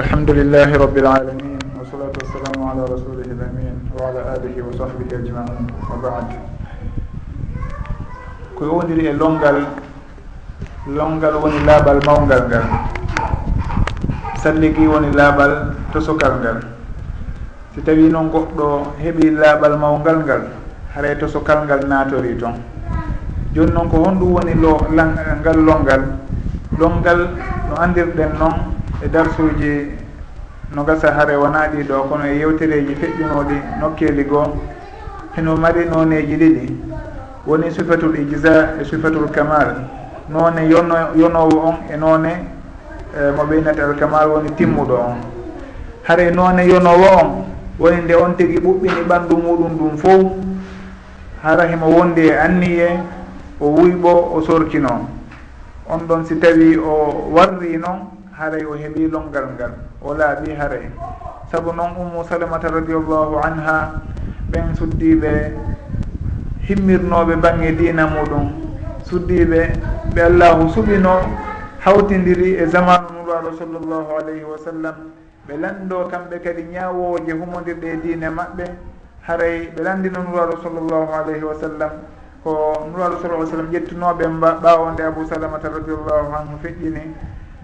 الحمد لله رب العالمين والصلاة والسلام wa ala alihi wa sahbihi ajmain wa وبعد ko yowdiri e longal longal woni laaɓal mawgal ngal. Salligi woni laaɓal tosokal ngal. Si tawi noon goɗɗo heɓi laaɓal mawgal ngal haray tosokal ngal naatori toon joni noon ko honɗum woni lo ngal longal longal no andirɗen noon e darsuji no gasa haare wona ɗiɗo kono e yewtereji feƴƴunoɗi nokkeli goo. Heno mari noneji ɗiɗi woni sifatul ijisa e sifatul kamal none yono yonowo on e noone e, mo ɓeynata alkamal woni timmuɗo on. Haare none yonowo on woni nde on tigui ɓuɓɓini ɓandu muɗum ɗum fof hara himo wondi e anniye o wuyɓo o sorkino. On ɗon si tawi o warri noon haray o heeɓi longal ngal o laaɓi haray. Saabu noon ummu salamata radiallahu anha ɓen suddiɓe himmirnoɓe bange dina muɗum. Suddiɓe ɓe allahu suɓino hawtidiri e zamanu nuraɗo sallllahu alayhi wa sallam. Ɓe lanɗo kamɓe kadi ñawoje humodirɗe e diine maɓɓe. Haray ɓe landino nuraɗo sallllahu alayhi wa sallam. Ko nuraɗo sal ah sallam ƴettunoɓe ɓawonde abou salamata radiallahu anhu feƴƴini.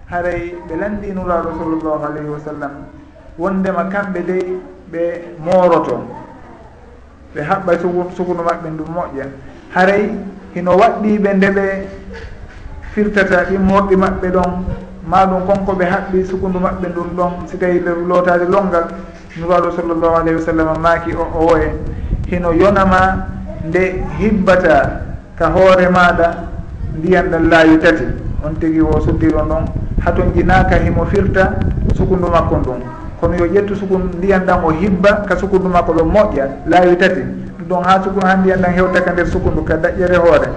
haray ɓe landinura sallllahu alayhi wa sallam. Wondema kamɓe dey ɓe mooroto ɓe haɓɓa sukunu maɓɓe ndu moƴƴa. Haray hino waɗɗiɓe nde ɓe firtata ɗin morɗi maɓɓe ɗon. Maɗum konko ɓe haɓɓi sukundu maɓɓe ndun ɗon. Si tawi lootaade longal nuraɗo sallllahu alayhi wa sallam maaki o o woye hino yonama nde hibbata ka hoore maɗa ndiyan ɗan laayu tati. On tigi o suddiron ɗon haton jinaka himo firta sukundu makko ndun kono yo ƴettu sukun ndiyan ɗan o hibba ka sukundu makko ɗo moƴƴa laawi tati. Ɗum ɗon ha sukun ha ndiyan ɗan hewta ka nder sukundu ka daƴƴere hoore.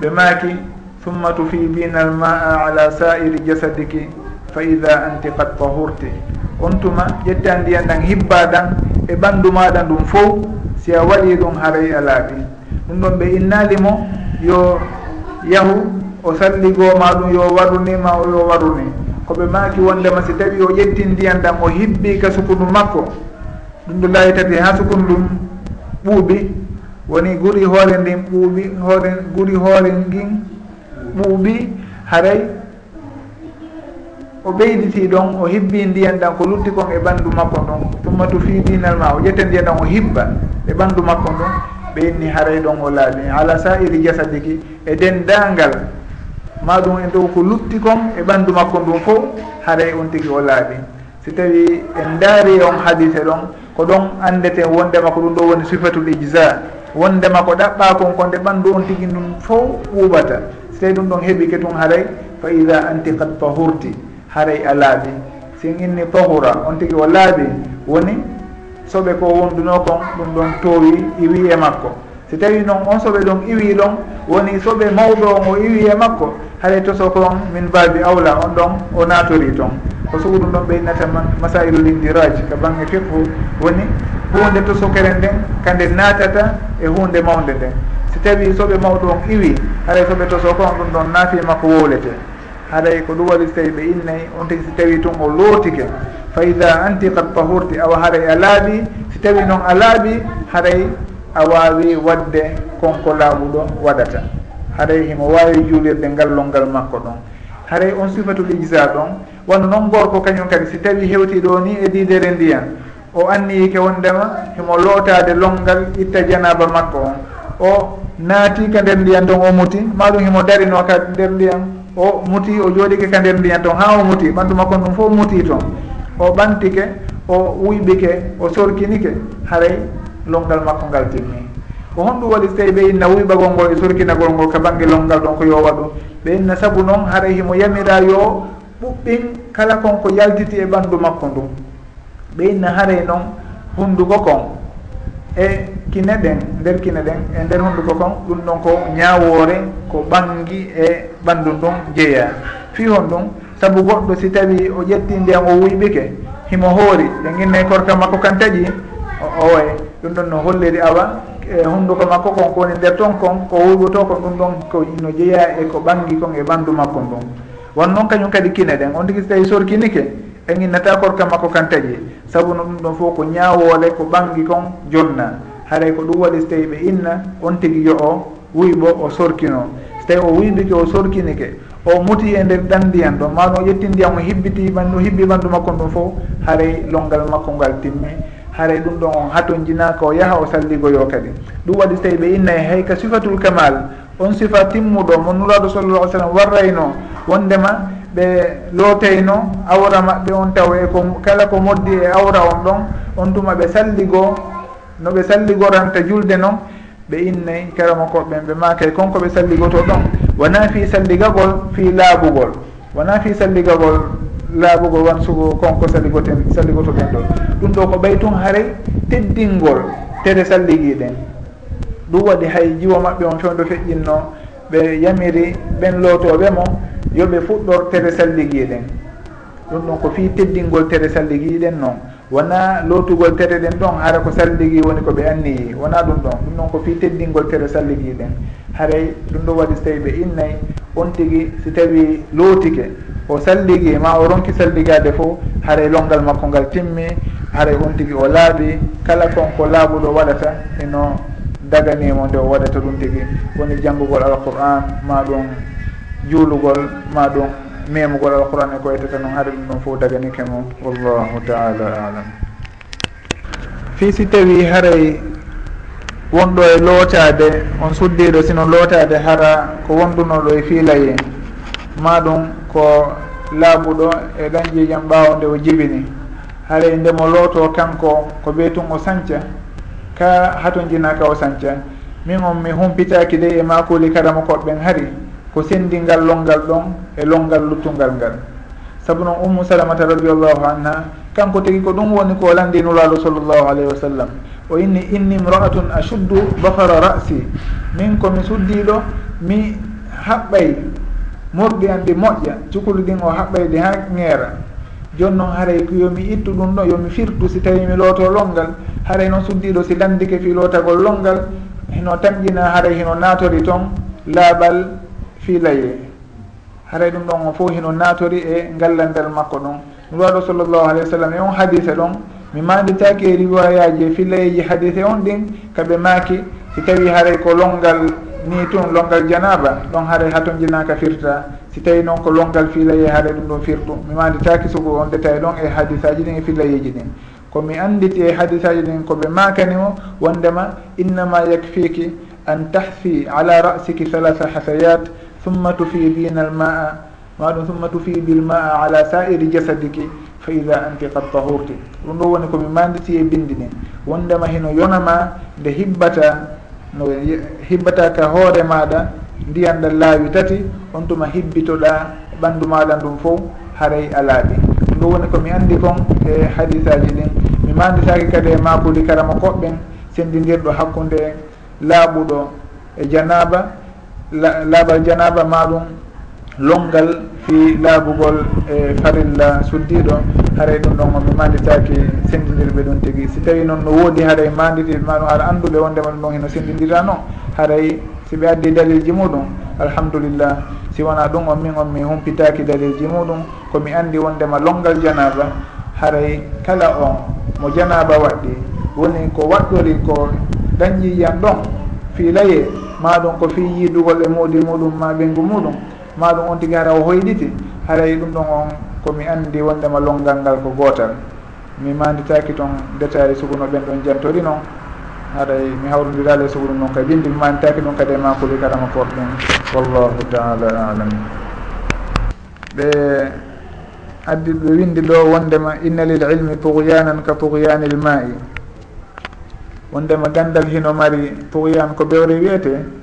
Ɓe maaki summa tufidina almaa ala sa'iri jasadiki fa ida anti qad tahurti. On tuma ƴetta ndiyan ɗan hibba ɗan e ɓanndu maɗa ndun fof si a waɗi ɗum haray a laaɓi ɗum ɗon ɓe innalimo yo yahu o salli ɗum yo warunima o yo waruni. Koɓe maaki wondema si tawi o ƴetti ndiyan ɗam o hibbi ka sukundu makko. Ɗum ɗo laayi tati ha sukundu ɗum ɓuuɓi. Woni guri hoore ndin ɓuuɓi hoore guri hoore ngin ɓuuɓi haray. O ɓeyditi ɗon o hibbi ndiyan ɗan ko lutti kon e ɓanndu makko ɗon tumma to fi dinal ma o ƴetta ndiyan ɗan o hibba e ɓanndu makko ɗon ɓeyni haray ɗon o laaɓi. Ala sa iri jasadiki e denndaangal ma ɗum en dow ko lutti kon e ɓanndu makko ndun fof haray on e tigi o laaɓi si tawi en daari on hadise ɗon ko ɗon andeten wondema ko ɗum ɗo woni sifatul ijza wondema ko ɗaɓɓa kon nde ɓanndu on tigi ndun fof ɓuuɓata si tawi ɗum ɗon heɓi ke tun haray fa ida anti kad pahurti haray a laaɓi sin inni pahura on tigi o laaɓi woni soɓe ko wonduno kon ɗum ɗon toowi iwi e makko. Si tawi noon on soɓe ɗon iwi ɗon woni soɓe mawɓe on o iwi e makko haray toso kon min baabi awla on ɗon o natori toon ko sogo ɗum ɗon ɓeynata masailu lindiraj ka bange fiqhu woni hunde tosokere nden kande natata e hunde mawde nden. Si tawi soɓe mawɗo on iwi haray soɓe toso kon ɗum ɗon naati makko wowlete haɗay e ko ɗum waɗi so tawi ɓe innayi on tigi si tawi tun o lootike. Fa ida anti kad pahurti awa haray a laaɓi. Si tawi noon a laaɓi haray a wawi wadde konko laaɓuɗo waɗata. haray himo wawi juulirde ngallolngal makko ɗon. Haray on sifatu ijsa ɗon won noon gorko kañum kadi si tawi hewti ɗo ni e didere ndiyan o anniyike wondema himo lootade longal itta janaba makko on. O naati ka nder ndiyan ton o muti maɗum himo darino ka nder ndiyan o muti o jooɗike ka nder ndiyan ton ha o muti ɓandu makko ɗum fof muti toon. O ɓantike o wuyɓike o sorkinike haray longal makko ngal timmi ko honɗum waɗi so tawi ɓe inna wuyɓagol ngol e sorkinagol ngol ka banggue longal ɗon ko yo waɗu ɓe inna saabu noon haray himo yamira yo ɓuɓɓin kala kon ko yaltiti e ɓanndu makko ndum ɓe inna haray noon hundugo kon e kine ɗen nder kine ɗen e nder hunnduko kon ɗum ɗon ko ñawore ko ɓangi e ɓanndu ndun jeeya. Fi hon ɗum saabu goɗɗo si tawi o ƴetti ndiyam o wuyɓike himo hoori ɓe innayi korka makko kan taƴi o owoye ɗum ɗon no holliri awa e hunnduko makko kon ko woni nder ton kon ko wurwoto kon ɗum ɗon ko no jeeya e ko ɓangi kon e ɓanndu makko ngon won noon kañum kadi kine ɗen on tigi so tawi sorkinike en innata korka makko kan taƴi sabu no ɗum ɗon fof ko ñaawole ko ɓangi kon jonna. Haray ko ɗum waɗi so tawi ɓe inna on tigi yo o wuyɓo o sorkino. So tawi o wuyɓike o sorkinike o muti e nder ɗan ndiyan ɗon ma no ƴetti ndiyam o hibbiti ɓanndu hibbi ɓanndu makko ɗum fof haray longal makko ngal timmi haray ɗum ɗon on haton jinaka o yaaha o salligoyo kadi. Ɗum waɗi so tawi ɓe innayi e hayka sifatul kamal. On sifa timmuɗo mo nuraɗo sallallah sallam warrayno wondema ɓe looteyno awra maɓɓe on taw e ko kala ko moddi e awra on ɗon on tuma ɓe salligo no ɓe salligoranta julde noon ɓe innayi karama koɓɓen ɓe makay konko ɓe salligoto ɗon. Wona fi salligagol fi laabugol. Wona fi salligagol laaɓugo wan sugo konko salligoten salligoto ɓen ɗon ɗum ɗo ko ɓay tun haray teddingol tere salligiɗen. Ɗum waɗi hay jiwo maɓɓe on fewdo feƴƴinno ɓe yamiri ɓen lootoɓe mo yoɓe fuɗɗor tere salligiɗen. Ɗum ɗon ko fi teddingol tere salligiɗen noon wona lootugol tere ɗen ɗon hara ko salligi woni ko ɓe anniyi wona ɗum ɗon. Ɗum ɗon ko fi teddingol tere salligiɗen. Haray ɗum ɗo waɗi so tawi ɓe innayi on tigui si tawi lootike. o salligi ma o ronki salligade fo haray longal makko ngal timmi haray on tigui o laaɓi kala konko laaɓuɗo waɗata eno daganimo nde o waɗata ɗum tigui woni janggugol alqouran ma ɗum juulugol ma ɗum memugol alqouran e ko waytata noon haɗa ɗum ɗon fof daganike mo. Wallahu taala alam. Fi si tawi haray wonɗo e lootade on suddiɗo sino lootade hara ko wondunoɗo e fiilaye. ma ɗum ko laaɓuɗo e ɗan ƴiƴam nde o jibini. Haray ndemo looto kanko ko ɓe tun o sañca ka hato jinaka o sañca. Min on mi humpitaki de e makuli karama koɓɓen hari ko sendingal longal ɗon e longal luttungal ngal. Saabu noon ummu salamata radiallahu anha kanko tigi ko ɗum woni ko landi nulaɗo sallllahu alayhi wa sallam. O inni inni imra'atun ashuddu bahara ra'si. Min komi suddiɗo mi haɓɓay morɗi an ɗi moƴƴa. Cukulu ɗin o haɓɓayde ha ŋeera. Joni noon haray yomi ittu ɗum ɗo yomi firtu si tawi mi looto longal haray noon suddiɗo si landike fi lootagol longal hino tamƴina haray hino naatori toon laaɓal fi laye haray ɗum ɗon o fof hino naatori e ngallandal makko ɗon. Nuraɗo sallllahu alayhi wa sallam e on hadise ɗon mi manditaki e riwayaji e fillayeji hadise on ɗin kaɓe maaki si tawi haray ko longal ni tun longal janaba ɗon haare ha ton jinaka firta. Si tawi noon ko longal filaye haare ɗum ɗon firtu mi manditaki sugo on détail ɗon e hadisaji ɗin e filayeji ɗin. Komi anditi e hadisaji ɗin koɓe makanimo wondema innama yakfiki an tahfi ala rasiki halatha hasayat summa tufidina almaa. Maɗum summa tufidi lmaa ala sairi jasadiki fa ida anti qad tahurti ɗum ɗo woni komi manditi e bindi ɗin. Wondema hino yonama nde hibbata no hibbataka hoore maɗa ndiyan ɗan laawi tati on tuma hibbitoɗa ɓanndu maɗa ndum fof haray a laaɓi ɗum ɗo woni komi anndi kon e hadisaji ɗin. Mi manditaki kadi e makuli karama koɓɓen sendidirɗo hakkunde laaɓuɗo e janaba laaɓal janaba maɗum longal fi laabugol e farilla suddiɗo haray ɗum ɗon omi manditaki sendidirɓe ɗum tigui si tawi noon no woodi haray mandiri maɗum aɗa ara anduɓe wondema ɗum ɗon heno sendidira noon. Haray siɓe addi dalilji muɗum alhamdulillah. Si wona ɗum on min on mi humpitaki dalilji muɗum komi andi wondema longal janaba haray kala on mo janaba waɗɗi woni ko waɗɗori ko dañƴiyam ɗon. Fi laye maɗum ko fi yidugol e moodi muɗum ma ɓengu muɗum maɗum on tigi hara o hoyɗiti haray ɗum ɗon on komi andi wondema longal ngal ko gotal mi manditaki toon détail suguno ɓen ɗon jantori noon haɗay mi hawrodirali e suguɗum noon kay bindi mi manditaki ɗum kadi e makuli karama korɗum wallahu taala alam. Ɓe addi ɓe windi ɗo wondema inna lil ilmi pugyanan ka pugyanil ma'i wondema gandal hino mari pugyan ko ɓewre wiyete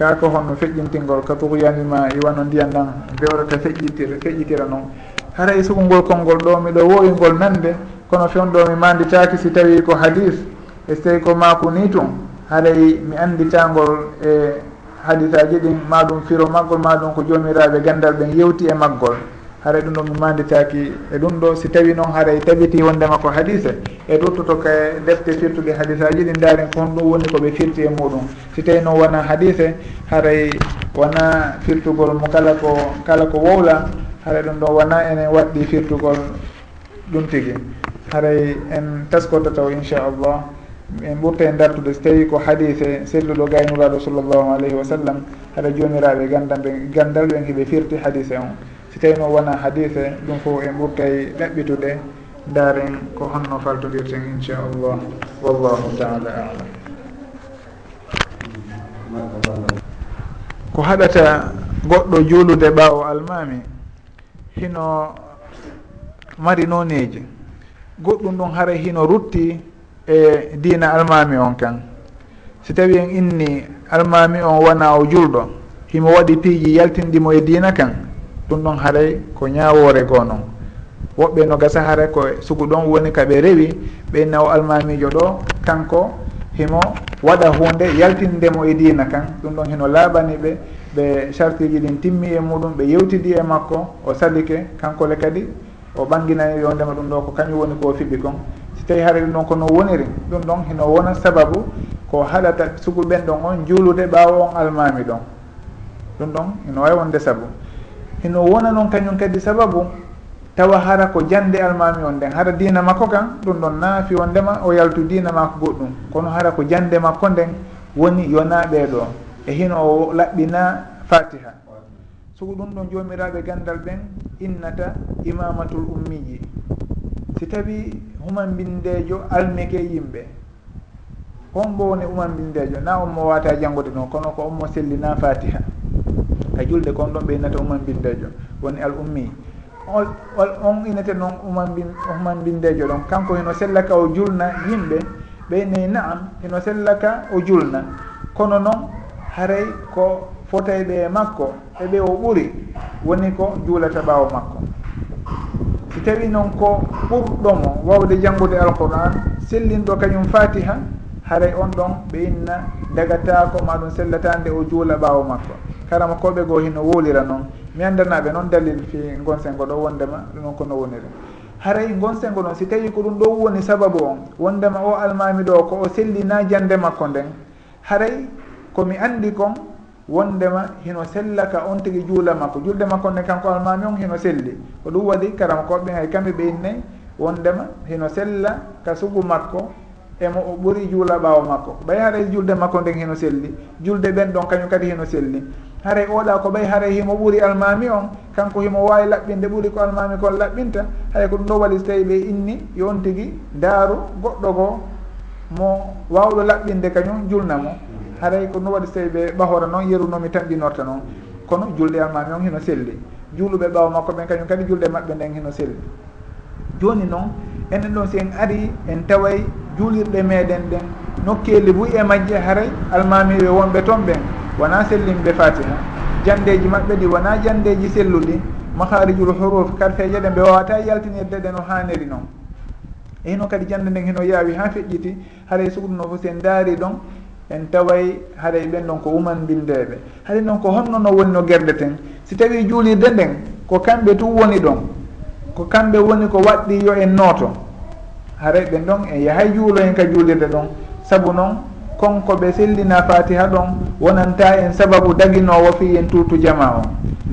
ka ko honno feƴƴintingol ka tuguyanima iwano ndiyan ɗan bewrata feƴƴitira feƴƴitira noon haray sugungol konngol ɗo miɗo wowingol nande kono fewnɗo mi manditaki si tawi ko hadis e so tawi ko maku ni tun. Haray mi anditagol e eh, hadisaji ɗin maɗum firo maggol maɗum ko jomiraɓe gandal ɓen yewti e maggol. haray ɗum ɗo mi manditaki e ɗum ɗo si tawi noon haray tabiti wondema ko hadise e ɗuttoto ka defte firtude hadise aji ɗi daaren ko hon ɗum woni koɓe firti e muɗum. Si tawi noon wona hadise haray wona firtugol mo kala ko kala ko wowla haray ɗum ɗo wona enen waɗɗi firtugol ɗum tigui haray en taskoto taw inchallah en ɓurta e dartude so tawi ko hadise selluɗo gaynuraɗo sallllahu alayhi wa sallam haɗa jomiraɓe gandamɓe gandal ɓen heɓe firti hadise on. si tawi tawino wona hadise ɗum fof en ɓurtay ɗaɓɓitude daren ko honno faltodirten inchallah. Wallahu taala alam. Ko haɗata goɗɗo juulude ɓaawo almami hino mari noneji goɗɗum ɗum hara hino rutti e diina almami on kan. Si tawi en inni almami on wona o julɗo himo waɗi piiji yaltindimo e diina kan. ɗum ɗon haɗay ko ñawore goo noon woɓɓe no gasa hara ko sugu ɗon woni kaɓe rewi ɓe naw almamijo ɗo kanko himo waɗa hunde yaltindemo e diina kan. Ɗum ɗon hino laaɓani ɓe ɓe chartiji ɗin timmi e muɗum ɓe yewtidi e makko o salike kankole kadi o ɓanginani yo ndema ɗum ɗo ko kañum woni ko fiɓi kon. Si tawi haara ɗum ɗon kono woniri ɗum ɗon hino wona sababu ko haɗata sugu ɓen ɗon on juulude ɓaawo on almami ɗon. Ɗum ɗon ino wawi wonde saabu hino wona noon kañum kadi sababu tawa hara ko jande almami on nden. Hara dina makko kan ɗum ɗon naafi wondema o yaltu dina makko goɗɗum. Kono hara ko jande makko nden woni yona ɓeeɗo e hino o laɓɓina fatiha. Soko ɗum ɗon jomiraɓe gandal ɓen innata imamatul ummiji si tawi human bindejo almike yimɓe on mbo woni umambindejo na on mo wata janggude ɗon kono ko on mo sellina fatiha. e julde kon ɗon ɓe innata uman bindejo woni al ummi. On on inete noon uman bin uman bindejo ɗon. Kanko heno sellaka o julna yimɓe ɓe ɓeyne naam heno sellaka o julna. Kono noon haray ko fotayɓe e makko eɓe o ɓuri woni ko juulata ɓaawo makko. Si tawi noon ko ɓurɗomo wawde janngude alquran sellinɗo kañum fatiha haray on ɗon ɓe inna dagatako maɗum sellatande o juula ɓaawo makko. karama koɓe goo hino wolira noon mi andanaɓe noon dalil fi gonsengo ɗo wondema ɗum kono woniri. Haray gonsengo ɗon si tawi ko ɗum ɗo woni sababu on wondema o almami ɗo ko o sellina jande makko nden. Haray komi andi kon wondema hino sellaka on tigui juula makko. Julde makko nden kanko almami on hino selli. Ko ɗum waɗi karama koɓe hay kamɓe ɓe innayyi wondema hino sella ka sugu makko emo o ɓori juula ɓaawo makko. Ɓay haray julde makko nden heno selli julde ɓen ɗon kañum kadi heno selli haray oɗa ko ɓay haray himo ɓuri almami on kanko himo wawi laɓɓinde ɓuri ko almami kon laɓɓinta hay ko ɗum ɗo waɗi so tawi ɓe inni yon tigui daaru goɗɗo goo mo wawɗo laɓɓinde kañum julnamo haray ko ɗum waɗi so tawi ɓe ɓahora noon yerunomi tamɓinorta noon. Kono julde almami on hino selli juuluɓe ɓaawo makko ɓen kañum kadi julde maɓɓe nden hino selli joni noon enen ɗon si en ari en taway juulirɗe meɗen ɗen. Nokkeli buy e majje haray almamiɓe wonɓe toon ɓen. Wona sellimɓe fatiha. Jandeji maɓɓe ɗi wona jandeji selluɗi. Maharijul huruf karfeje ɗen ɓe wawata e yaltinirde ɗe no haniri noon e hino kadi jande nden hino yaawi ha feƴƴiti haray suguduno fof sen daari ɗon en taway haray ɓen ɗon ko umanbindeɓe haray noon ko honno no woni no guerde ten. Si tawi juulirde nden ko kamɓe tu woni ɗon ko kamɓe woni ko waɗɗi yo en nooto. Haray ɓen ɗon en yahay juulo en ka juulirde ɗon. Sabu noon konko ɓe sellina fatiha ɗon wonanta en sababu daginowo fi en tutu jama o.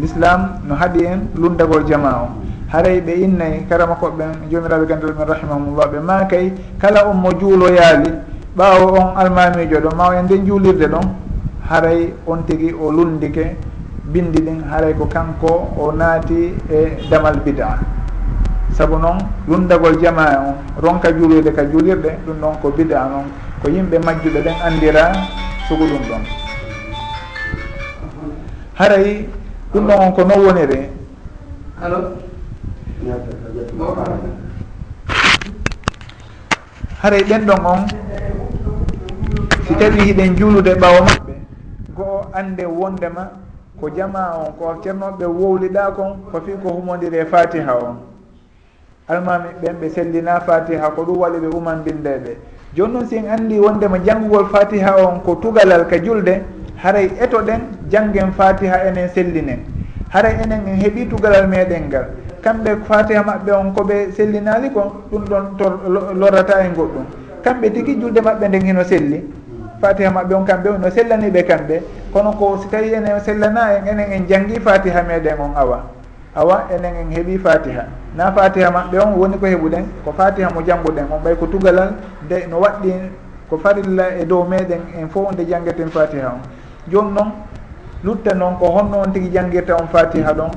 L'islam no haaɗi en lundagol jama o. Haray ɓe innay karama koɓɓen jomiraɓe gandal men rahimahumullah ɓe makay kala on mo juuloyaali ɓaawo on almamijo ɗon ma en nden juulirde ɗon. Haray on tigi o lundike bindi ɗin haray ko kanko o naati e damal bida. saabu noon yundagol jama on ronka juulirde ka juulirɗe ɗum noon ko bida noon. Ko yimɓe majjuɓe ɗen andira sugu ɗum ɗon. Haray ɗum ɗon on ko non woniri alo haray ɓen ɗon on si tawi hiɗen juulude ɓawo maɓɓe goo ande wondema ko jama on ko ceernoɓe wowliɗa kon ko fi ko humodiri e fatiha on. almami ɓen ɓe sellina fatiha ko ɗum waɗi ɓe umandinde ɓe. Joni noon si en andi wondema janngugol fatiha on ko tugalal ka julde haray eto ɗen janggen fatiha enen sellinen. Haray enen en heeɓi tugalal meɗen ngal. Kamɓe fatiha maɓɓe on koɓe sellinali ko ɗum ɗon to lorata e goɗɗum. Kamɓe tigui julde maɓɓe nden hino selli. Fatiha maɓɓe on kamɓe no sellaniɓe kamɓe. Kono ko so tawi enen sellana en enen en janggui fatiha meɗen on awa. awa enen en heeɓi fatiha. Na fatiha maɓɓe on woni ko heɓuɗen ko fatiha mo jangguɗen on. Ɓay ko tugalal nde no waɗɗi ko farilla e dow meɗen en fof nde janngeten fatiha on. Joni noon lutta noon ko honno on tigui janngirta on fatiha ɗon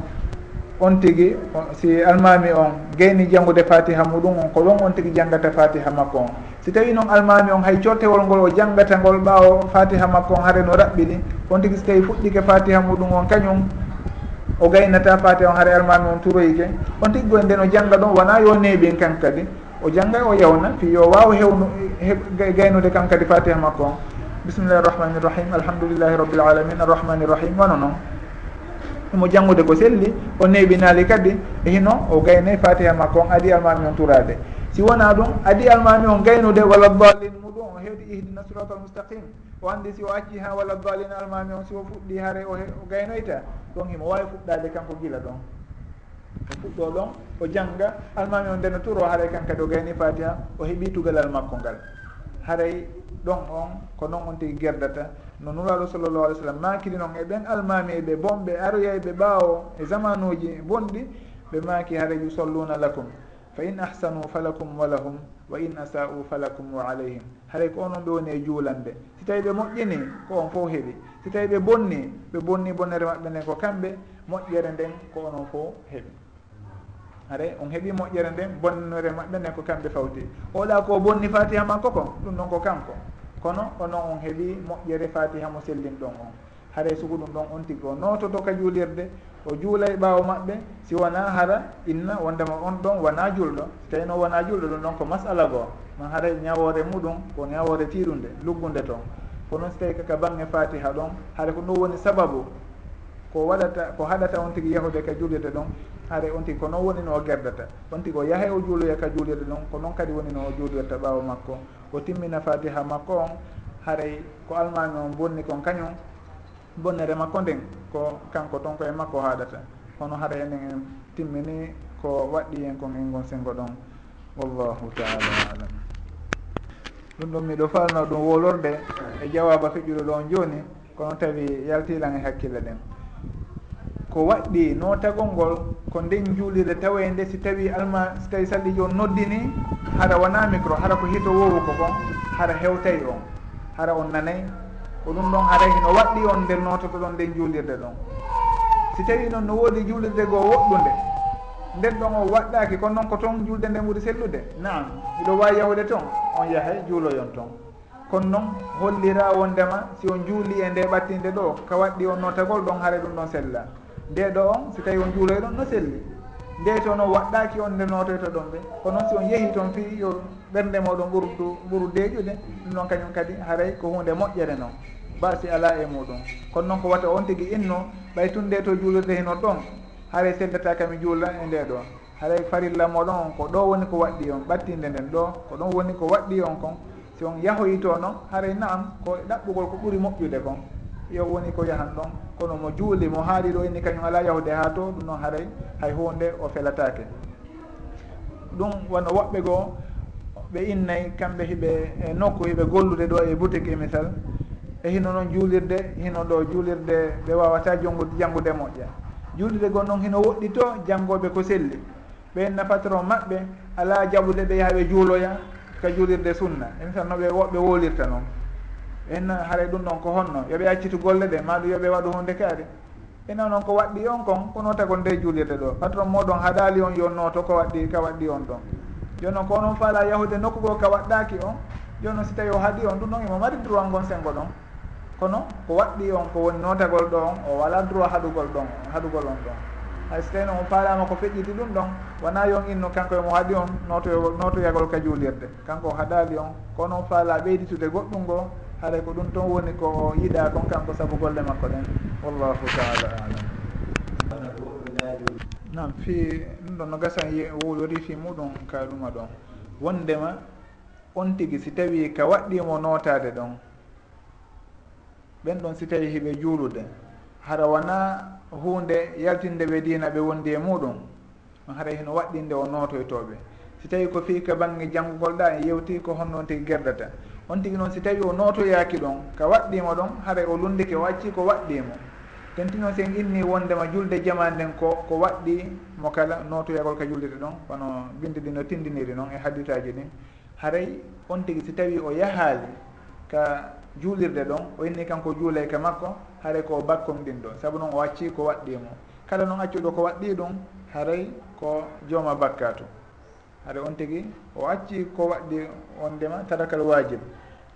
on tigui si almami on geyni janngude fatiha muɗum on ko ɗon on tigui janngata fatiha makko on. Si tawi noon almami on hay cottewol ngol o janngata ngol ɓaawo fatiha makko on haare no raɓɓiɗi on tigui so tawi fuɗɗike fatiha muɗum on kañum o gaynata fate on hara almami on turoyke on tiggo e nden o jangga ɗon wona yo neeɓen kan kadi o jangga e o yewna fi yo waw hewnu gaynude kan kadi fatiha makko on. Bisimillahi irrahmani irrahim alhamdulillahi rabbil alamin arrahmani irrahim wano noon omo janngude ko selli o neeɓinaali kadi hino o gaynoy fatiha makko on adi almami on turade si wona ɗum adi almami on gaynude walla dalin muɗum o hewdi ihdina sirata almustaqim o anndi si o acci ha walla dalina almami on si o fuɗɗi haare o gaynoyta ɗon himo wawi fuɗɗade kanko gila ɗon. O fuɗɗo ɗon o jangga almami on ndeno turo haray kan kadi o gayni fatiha o heeɓi tugalal makko ngal. Haray ɗon on ko noon on tigi gerdata. No nuraɗo sallllahu alih w sallam makiri noon e ɓen almami eɓe bonɓe aroya eɓe ɓaawo e zaman uji e bonɗi ɓe maki hareju yusalluna lakum. fa in ahsanu falakum wa lahum wa in asa'u falakum wa alayhim haray ko onon ɓe woni e juulande si tawi ɓe moƴƴini ko on fof heeɓi si tawi ɓe bonni ɓe bonni bonnere maɓɓe nden ko kamɓe moƴƴere nden ko onon fof heeɓi haray on heeɓi moƴƴere nden bonnere maɓɓe nden ko kamɓe fawti oɗa ko bonni fatiha makko kon ɗum ɗon ko kanko kono onon on heeɓi moƴƴere fatiha mo sellin ɗon on haray sugu ɗum ɗon on tigi o nototo ka juulirde o juulay ɓaawo maɓɓe si wona hara inna wondema on ɗon wona julɗo. So tawi noon wona julɗo ɗum ɗon ko masala goo. Ma haray e ñawore muɗum ko ñawore tiiɗude luggude toon. Ko noon so tawi kaka bange fatiha ɗon haara ko ɗum woni sababu ko waɗata ko haɗata on tigi yahude ka juulirde ɗon haare on tigi ko noon woni no o gerdata. On tigi o yahay o juuloya ka juulirde ɗon ko noon kadi woni no o juulirta ɓaawo makko. O timmina fatiha makko on haray ko almami on bonni kon kañum bonnere makko nden ko kanko toon koye makko haɗata hono hara enen en timmini ko waɗɗi en kon en gon sengo ɗon. Wallahu taala alam. Ɗum ɗon miɗo falno ɗum wolorde e jawaba feƴƴuɗo ɗon joni kono tawi yaltilan e hakkille ɗen ko waɗɗi notagol ngol ko nden juulirde tawa e nde si tawi alma si tawi salli joni noddini hara wona micro hara ko hito wowu ko kon hara hewtay on hara on nanayi ko ɗum ɗon haray no waɗɗi on nder nototo ɗon nden juulirde ɗon. Si tawi noon no woodi juulirde goo woɗɗunde nden ɗon o waɗɗaki kono noon ko toon julde nden ɓuuri sellude? Naam iɗo wawi yahude toon on yahay juuloyon toon. Kono noon hollira wondema si on juuli e nde ɓattinde ɗo ka waɗɗi on notagol ɗon haara ɗum ɗon sella. Nde ɗo on si tawi on juuloy ɗon no selli. nde to no waɗɗaki on nde notoyto ɗon ɓe. Ko noon si on yeehi toon fii yo ɓernde moɗon ɓurdu ɓuru deeƴude ɗum noon kañum kadi haray ko hunde moƴƴere noon. Basi ala e muɗum kono noon ko wata on tigui inno ɓay tun nde to juulirde heno ɗon haray seddata kami e juulla e nde ɗo haray farilla moɗon on ko ɗo woni ko waɗɗi on ɓattinde nden ɗo ko ɗon woni ko waɗɗi on kon. Si on yahoyto noon haray naam ko ɗaɓɓugol ko ɓuuri moƴƴude kon. Yo woni ko yahan ɗon. kono mo juuli mo haali ɗo inni kañum ala yahude ha to ɗum noon haray hay hunde o felatake ɗum wono woɓɓe goo ɓe innayi kamɓe hiɓe e nokku hiɓe gollude ɗo e boutique e misal e hino noon juulirde hino ɗo juulirde ɓe wawata jonngude janngude moƴƴa. Juulirde gon noon hino woɗɗi to janngoɓe ko selli. Ɓenna patron maɓɓe ala jaɓude ɓe yaha ɓe juuloya ka juulirde sunna. E misal no ɓe woɓɓe wolirta noon. en noon haray ɗum ɗon ko honno yooɓe accitu golle ɗe maɗum yooɓe waɗu hunde kaari. Ena noon ko waɗɗi on kon kono tago nde juulirde ɗo. Patron moɗon haɗali on yonnoto ko waɗɗi ka waɗɗi on ɗon. Joni noon ko onon faala yahude nokku goo ka waɗɗaki on joni noon si tawi o haaɗi on ɗum ɗon imo mari droit ngon sengo ɗon. Kono ko waɗɗi on ko woni notagol ɗon o wala droit haɗugol ɗon haɗugol on ɗon. Hay so tawi noon o faalama ko feƴƴiti ɗum ɗon wona yon inno kanko emo haɗi on noto notoyagol ka juulirde kanko o haɗali on kono on faala ɓeyditude goɗɗum ngoo haɗay ko ɗum toon woni ko o yiɗa kon kanko saabu golle makko ɗen. Wallahu taala alam. Nam fi ɗum ɗon no gasan wori fi muɗum ka ɗuma ɗon. Wondema on tigi si tawi ka waɗɗimo notade ɗon. Ɓen ɗon si tawi hiɓe juulude. Hara wona hunde yaltinde ɓe dina ɓe wondi e muɗum on haray hino waɗɗinde o notoytoɓe. Si tawi ko fii ka banggue janggugol ɗa e yewti ko honnoon tigui gerdata. on tigi noon si tawi o nootoyaaki ɗon ka waɗɗiimo ɗon haray o lundike o acci ko waɗɗiimo. Tenti noon sen inni wondema julde jaman nden ko ko waɗɗi mo kala nootoyagol ka juldete ɗon kono binde ɗi no tindiniri noon e hadisaji ɗin. Haray on tigi si tawi o yahaali ka juulirde ɗon o inni kanko juulay ka makko haray ko bakkom ɗin ɗo saabu noon o acci ko waɗɗimo kala noon accuɗo ko waɗɗi ɗum haray ko jooma bakka to haɗa on tigi o acci ko waɗɗi on ndema tarakal wajib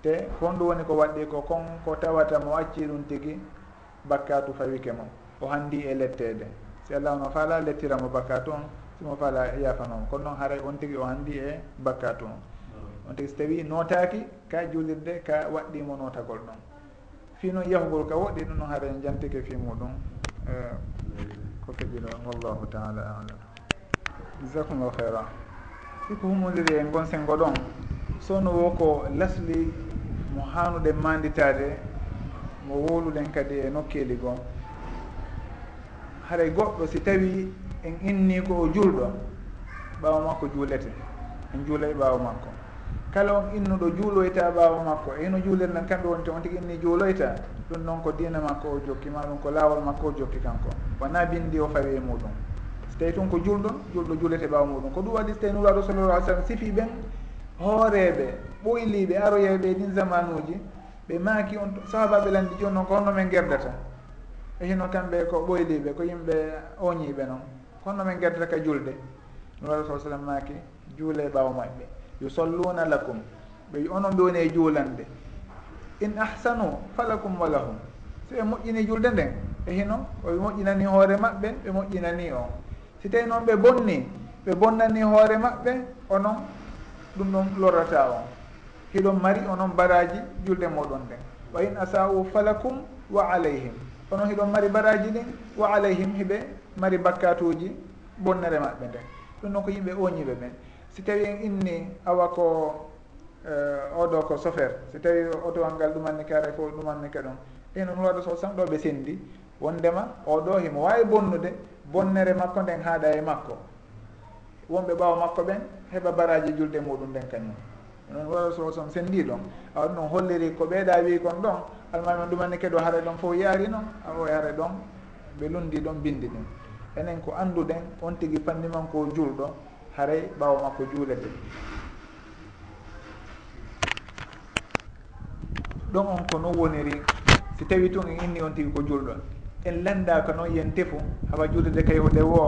te kon ɗum woni ko waɗɗi ko kon ko tawata mo acci ɗum tigi bakkatu fawike mo o handi e lettede. Si allah no faala lettiramo bakkatu on simo faala e yafanomo kono noon haray on tigi o handi e bakkatu on. On tigi so tawi notaki ka julirde ka waɗɗimo notagol ɗon. Fi noon yahugol ka woɗɗi ɗum noon haara jantike fi muɗum e, ko feƴilo wallahu taala alam. Jasakumllahu hayra siko humodiri e gonsengo ɗon sowno wo ko lasli mo hanuɗen manditade mo woluɗen kadi e nokkeli goo. Haray goɗɗo si tawi en inni ko o julɗo ɓaawo makko juulete. En juula e ɓaawo makko. Kala on innuɗo juuloyta ɓaawo makko e hino juulir kamɓe wonte on tigi inni juuloyta ɗum noon ko diina makko o jokki ma ɗum ko laawol makko o jokki kanko. Wona bindi o fawi e muɗum so tawi tun ko julɗo julɗo juulete ɓaawo muɗum ko ɗum waɗi so tawi nuraɗo sallallah alih sallam sifi ɓen hooreɓe ɓoyliɓe aroyeɓe e ɗin zaman uji ɓe maaki on sahabaɓe landi joni noon ko honno men gerdata e hino kamɓe ko ɓoyliɓe ko yimɓe oñiɓe noon ko honno men gerdata ka julde. Nuraɗo sa sallam maaki juule e ɓaawo maɓɓe yusalluna lakum. Ɓe onon ɓe woni e juulande. In ahsanu falakum wa lahum. So ɓe moƴƴini julde nden e hino oɓe moƴƴinani hoore maɓɓe ɓe moƴƴinani on. Si tawi noon ɓe bonni ɓe bonnani hoore maɓɓe onon ɗum noon lorrata on. Hiɗon mari onon baraji julde moɗon nden wa in asa'u falakum wa alayhim. Onon hiɗon mari baraji ɗin wa alayhim hiɓe mari bakkatuji bonnere maɓɓe nden ɗum noon ko yimɓe oñiɓe ɓen si tawi en inni awa ko eh, oɗo ko chauffeur si tawi otowal ngal ɗumanni kare fo ɗumanni ka ɗum enen waɗa so sanɗoɓe sendi wondema oɗo himo wawi bonnude bonnere makko nden haaɗa e makko. wonɓe ɓawa makko ɓen heɓa baraji julde muɗum nden kañum. Non wara sa sallm senndi ɗon. Awaɗi noon holliri ko ɓeeɗa wi kon ɗon. Almami ɗumanni ɗumanni keɗo haare ɗon fof yaari noon awo yaare ɗon ɓe lundi ɗon bindi ɗin enen ko annduɗen on tigui fanniman ko julɗo haray ɓawa makko juulete ɗon on ko non woniri. Si tawi tun en inni on tigui ko julɗon. en landa ko noon yen tefu hawa juulede kay hude wo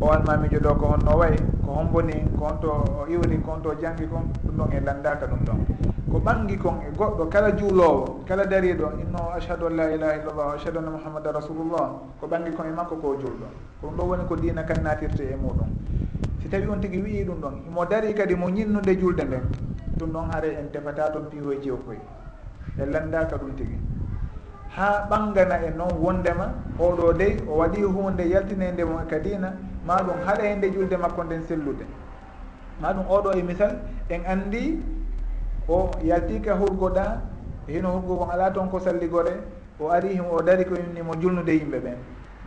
o almamijo ɗo ko honno wayi ko homboni ko honto to o iwni ko honto janggi kon ɗum ɗon en landaka ɗum ɗon. Ko ɓangi kon e goɗɗo kala juulowo kala dariɗo inno ashhadu an la ilaha illallah wa ashhadu anna mouhammada rasulullah ko ɓangi kon e makko ko julɗo ko ɗum ɗon woni ko dina kan natirte e muɗum si tawi on tigui wii ɗum ɗon mo dari kadi mo ñinnude julde nden ɗum ɗon haare en tefata toon piihoye jewkoye en landaka ɗum tigui ha ɓanngana e noon wondema oɗo dey o waɗi hunde yaltinede mo kadina maɗum haɗa e nde makko nden sellude. Maɗum oɗo e misal en andi o yaltika hurgoɗa e hino hurgo kon ala toon ko salligore o ari himo o dari ko innimo julnude yimɓe ɓen.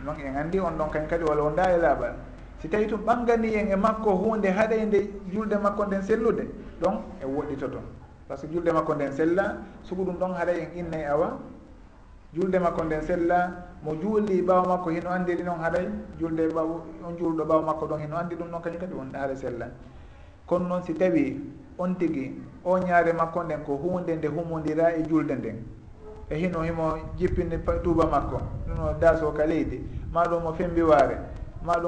Donc en andi on ɗon kañ kadi walla wonda e laaɓal si tawi tum ɓanngani en e makko hunde haɗa nde julde makko nden sellude ɗon e woɗɗito toon. Par ce que julde makko nden sella sugu ɗum ɗon haɗa en innay awa julde makko nden sella mo juulli ɓaawa makko hino andiri noon haɗay julde ɓaw on juulɗo ɓaawa makko ɗon hino andi ɗum noon kañum kadi wonɗa haɗa sella. Kono noon si tawi on tigi o ñaare makko nden ko hunde nde humodira e julde nden. E hino himo jippinde tuuba makko ɗuno daso ka leydi. Maɗum o fembi waare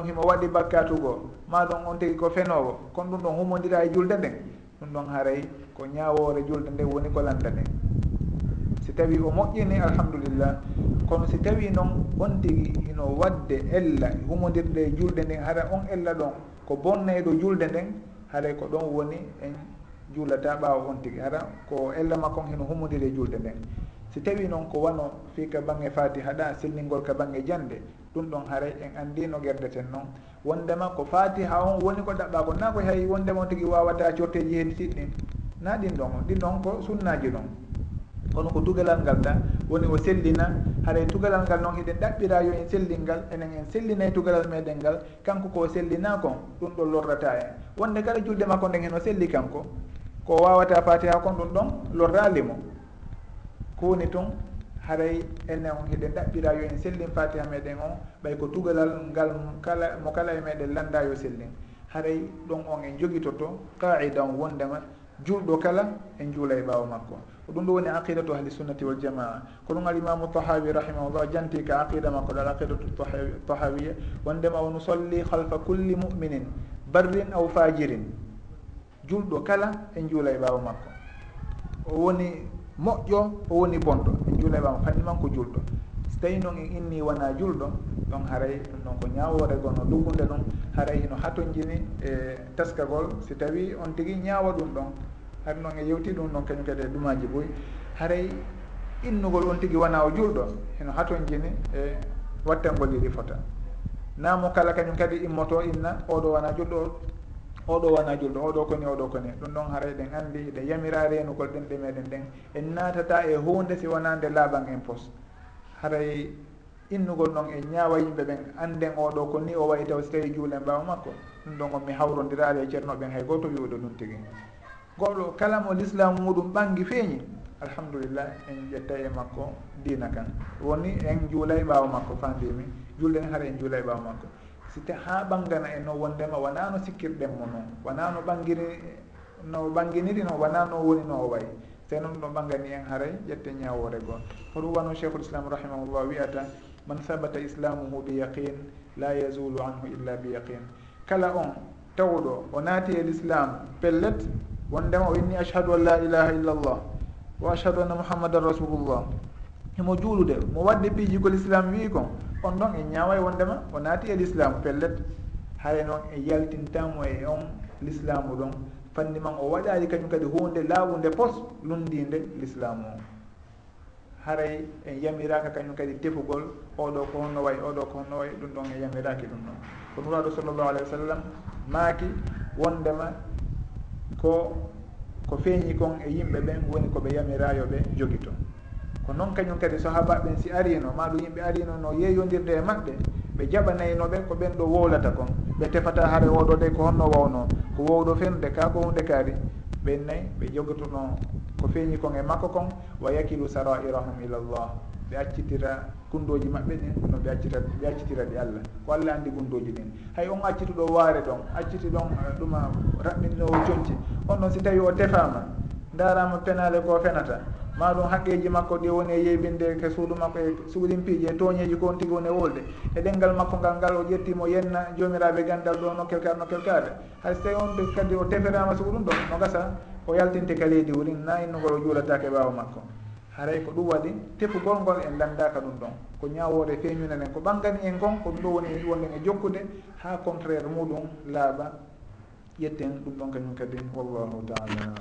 himo waɗi bakkatugo maɗum on tigi ko fenowo kono ɗum ɗon humodira e julde nden. Ɗum ɗon haaray ko ñawore julde nde woni ko landa nden. si tawi o moƴƴini alhamdulillah. Kono si tawi noon on tigi ino wadde ella humodirde e julde nden hara on ella ɗon ko bonneɗo julde nden haray ko ɗon woni en juulata ɓaawa on tigi. Hara ko ella makko on heno humodiri e julde nden. Si tawi noon ko wano fii ka bange fatiha haɗa sellingol ka bange jande ɗum ɗon haray en anndi no gerdeten noon. Wondema ko fatiha on woni ko ɗaɓɓa ko na ko hay wondema on tigi wawata corteji hen siɗɗin na ɗin ɗon ɗin ɗon ko sunnaji ɗon. kono ko tugalal ngal ɗa woni o sellina haray tugalal ngal noon hiɗen ɗaɓɓira yo en sellil ngal enen en sellinay tugalal meɗen ngal kanko ko sellina kon ɗum ɗon lorrata en. Wonde kala julde makko nden hen o selli kanko ko wawata fatiha kon ɗum ɗon lorralimo ko woni tun haray enen on hiɗen ɗaɓɓira yo en sellin fatiha meɗen on ɓay ko tugalal ngal kala mo kala e meɗen landa yo sellin. Haray ɗon on en jogitoto qaida on wondema julɗo kala en juula e ɓaawo makko. ko ɗum ɗo woni aqidatu ahli sunnati waljamaa ko ɗum alimamu tahawi rahimahullah janti ka aqida makko ɗal aqidatu tahawiya. Wondema o nusolli halfa kulli muminin barrin aw fajirin. Julɗo kala en juula e ɓaawa makko. O woni moƴƴo o woni bonɗo en juula e ɓaawa kañuman ko julɗo. So tawi noon en inni wona julɗo ɗon haray ɗum ɗon ko ñawore gon o duggude ɗon haray hino hatojini e teskagol si tawi on tigui ñaawa ɗum ɗon hay noon e yewti ɗum noon kañum kadi e ɗumaji ɓoyi haray innugol on tigui wona o julɗon heno haton jini e wattengol yiɗi fota. Namo kala kañum kadi immoto inna oɗo wona julɗo oɗo wona julɗo oɗo koni oɗo koni. Ɗum ɗon haray ɗen andi ɗe yamira renugol ɗen ɗe meɗen ɗen. En natata e hunde si wonande laaɓan en pos. Haray innugol noon e ñaawa yimɓe ɓen anden oɗo ko ni o wayi taw so tawi juulen ɓawa makko. Ɗum ɗon on mi hawrodirade e ceernoɓen hay goto wiwɗo ɗum tigui goɗɗo kala mo l'islam muɗum ɓangi feeñi? Alhamdulillah en ƴetta e makko diina kan. Woni en juula e ɓaawa makko fandimi julɗe en hara en juula e ɓaawa makko. Si ta ha ɓangana en no wondema wonaa no sikkirɗen mo noon wonaa no ɓangini no ɓanginiri noon wonaa no woni no o wayi? Te noon ɗo ɓangani en haray ƴette ñawore goo hoɗum wano cheikhul islam rahimahullah wiyata man sabata islamuhu bi yaqin la yazulu anhu illa bi yaqin. Kala on tawɗo o naati e l'islam pellet wondema o inni ashhadu an la ilaha illa illallah wa ashhadu anna mouhammadan rasulullah. E Himo juulude mo wadde piiji ko l'islam wi kon on ɗon en ñaawa wondema o naati e l'islam pellet. Haray noon e yaltintamo e on l'islamu ɗon. Fanni man o waɗaali kañum kadi hunde laawunde pos lundinde l'islamu o. Haray en yamiraka kañum kadi tefugol oɗo ko honno wayi oɗo ko honno wayi ɗum ɗon e yamiraki ɗum ɗon. Ko nuraɗo sallllahu alayhi wa sallam maaki wondema ko ko feeñi kon e yimɓe ɓen woni koɓe yamirayoɓe jogi toon ko noon kañum kadi sahaba ɓen si arino maɗum yimɓe arino no yeeyodirde e maɓɓe ɓe jaɓanaynoɓe ko ɓen ɗo wowlata kon. Ɓe tefata haare oɗo de ko honno wawno ko wowɗo fenode ka ko hunde kaari. Ɓen nayi ɓe jogotono ko feeñi kon e makko kon wa yakilu sarairahum ila llah ɓe accitira gundoji maɓɓe ɗin no ɓe accita ɓe accitira ɗi allah. Ko allah andi gundoji ɗin hay on accituɗo waare ɗon acciti ɗon eh, ɗuma raɓɓinnowo coñce on ɗon si tawi o tefama darama penale ko fenata. Maɗum haqqeji makko ɗi woni e yeybinde ke suudu makko e suuɗimpiiji e tooñeji ko on tigi woni e wolde e ɗenngal makko ngal ngal o ƴettimo yenna joomiraaɓe ganndal ɗo nokkel kaaɓe nokkel kaaɓe hay so tawi on kadi o teferama suuɗum ɗon no gasa o yaltinte ka leydi wurin na innugol o juulatake ɓaawa makko. haray ko ɗum waɗi tefugol ngol en landaka ɗum ɗon. Ko ñawore feeñunanen ko ɓangani en kon ko ɗum ɗo woni en wonɗen e jokkude ha contraire muɗum laaɓa ƴetten ɗum ɗon kañum kadi wallahu taala alam.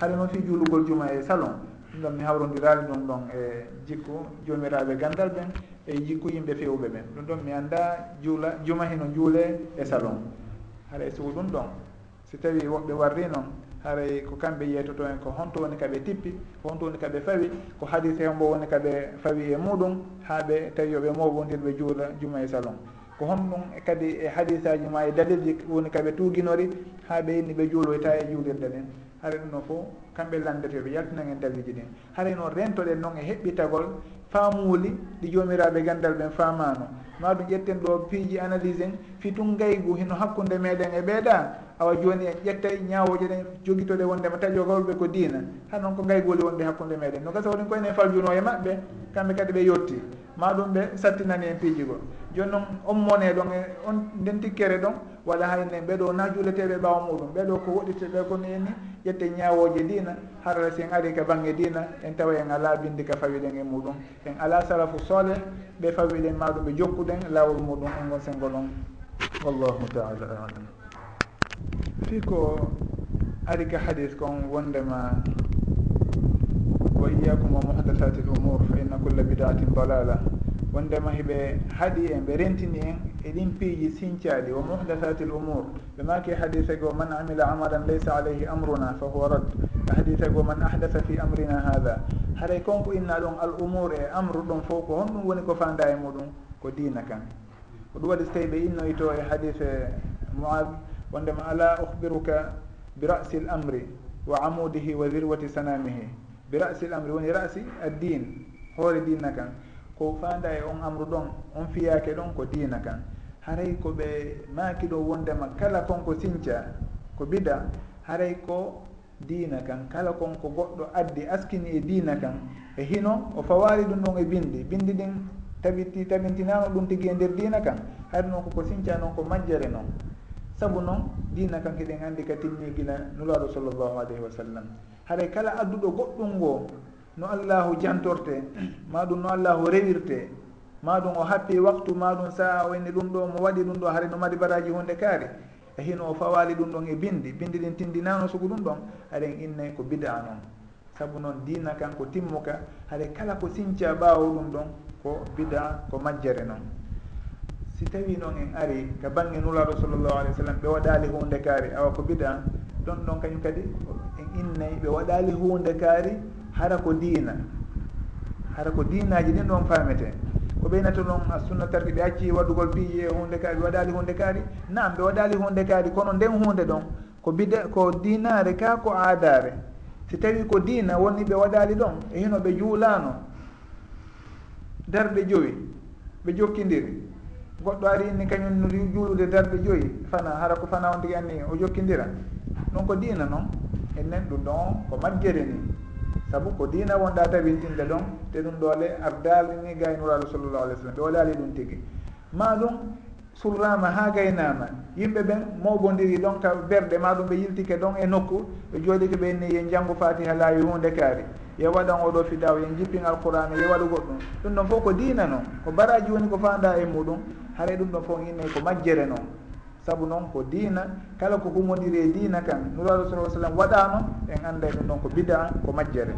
Haɗa noon fi juulugol juma e salon ɗum ɗon mi hawrodirali ɗum ɗon e jikku jomiraɓe gandal ɓen e jikku yimɓe fewɓe ɓen ɗum ɗon mi anda juula juma hino juule e salon. Haɗa e sugu ɗum ɗon si tawi woɓɓe warri noon haray ko kamɓe yeytoto en ko honto woni kaɓe tippi ko honto woni kaɓe fawi ko hadise hembo woni kaɓe fawi e muɗum ha ɓe tawi yoɓe mowbondir ɓe juula juma e salon. Ko honɗum kadi e hadisaji ma e dalilji woni kaɓe tuuguinori ha ɓe inni ɓe juuloyta e juulirde nden. Haray ɗum noon fo kamɓe landeteɓe yaltinan en daliji ɗin. Haray noon rentoɗen noon e heɓɓitagol faamuuli ɗi joomiraɓe gandal ɓen faamano ma ɗum ƴetten ɗo piiji analyse en fitun gaygu hino hakkude meɗen e ɓeeɗa awa joni en ƴettay ñawoje ɗen joguitoɗe wondema taƴogolɓe ko diina. Ha noon ko gaygoli wonde hakkude meɗen. No gasa hoɗin koyenen faljuno e maɓɓe kamɓe kadi ɓe yetti ma ɗum ɓe sattinani en piiji go joni noon ommone ɗon e on nden tikkere ɗon waɗa hayne ɓeɗo na juuleteɓe ɓawa muɗum. Ɓeɗo ko woɗiteɓe kono en ni ƴette ñawoje dina harala si en ari ka banggue dina en tawa en ala bindi ka fawiɗen e muɗum. En ala salafu sole ɓe fawiɗen maɗum ɓe jokkuɗen lawol muɗum on gon sengo ɗon wallahu taala alam. Fi ko ari ka hadis kon wondema wa iyakum wa muhdathati l umour fa inna culla bidatin dalala wondema heɓe haaɗi en ɓe rentini en e ɗin piiji sincaaɗi wa muhdasati l umour ɓe maaki hadise go man amila amalan laysa alayhi amruna fa huwa rad hadise go man ahdasa fi amrina hada haray konko inna ɗon al umour e amre ɗon fof ko honɗum woni ko fanda e muɗum ko dina kan ko ɗum waɗi so tawi ɓe innoyto e hadise moad wondema ala uhbiruka bi rasi l amri wa amudihi wa zirwati sanamihi bi rasi l amri woni rasi addin hoore dina kan. Ko fanda e on amru ɗon on fiyake ɗon ko dina kan. Haray ko ɓe maaki ɗo wondema kala konko sinca ko bida haray ko dina kan. Kala konko goɗɗo addi askini e dina kan. E hino o fawari ɗum ɗon e bindi bindi ɗin tabiti tabintinano ɗum tigui e nder dina kan. Haade noon koko sinca noon ko majjere noon. Saabu noon dina kan eɗen andi ka timmi gila nulaɗo sallllahu alayhi wa sallam. haray kala adduɗo goɗɗum ngo no allahu jantorte ma ɗum no allahu rewirte ma ɗum o happi waktu ma ɗum sa'a wayni ɗum ɗo mo waɗi ɗum ɗo haray no mari baraji hunde kaari. E hino o fawali ɗum ɗon e bindi bindi ɗin tindinano sugu ɗum ɗon haɗen innayi ko bida noon saabu noon dina kan ko timmuka haɗa kala ko sinca ɓawo ɗum ɗon ko bida ko majjere noon si tawi noon en ari ka bange nulaɗo sallllahu alih w sallam ɓe waɗali hunde kaari awa ko bida ɗon ɗon kañum kadi? innayi ɓe waɗali hunde kaari hara ko diina. Hara ko diinaji ɗin ɗon famete ko ɓeynata noon a sunna tarki ɓe acci waɗugol piiji e hunde kaari ɓe waɗali hunde kaari. Nam ɓe waɗali hunde kaari kono nden hunde ɗon ko bida ko dinare ka ko aadare si tawi ko diina woni ɓe waɗali ɗon e hino ɓe juulano darɗe joyi ɓe jokkidiri goɗɗo arini kañum no juulude darɗe joyi fana hara ko fana on tigi anni o jokkidira ɗon ko diina noon enen ɗum ɗon ko majjere ni. Saabu ko dina wonɗa tabintinde ɗon te ɗum ɗole ardali ni gaynuraɗo sallllahu alih w sallam ɓe waɗali ɗum tigui ma ɗum surrama ha gaynama. Yimɓe ɓen mawbodiri ɗon ka berɗe ma ɗum ɓe yiltike ɗon e nokku ɓe jooɗike ɓenni yen janggo fatiha laawi hunde kaari. Yo waɗan oɗo fidaw yen jippin alqurana yo waɗu goɗɗum ɗum ɗon fof ko dina noon ko baraji woni ko fanda e muɗum haara ɗum ɗon fof inne ko majjere noon saabu noon ko diina kala ko humodiri e diina kan nuraɗo sala sallam waɗano en anda ɗum ɗon ko bida ko majjere.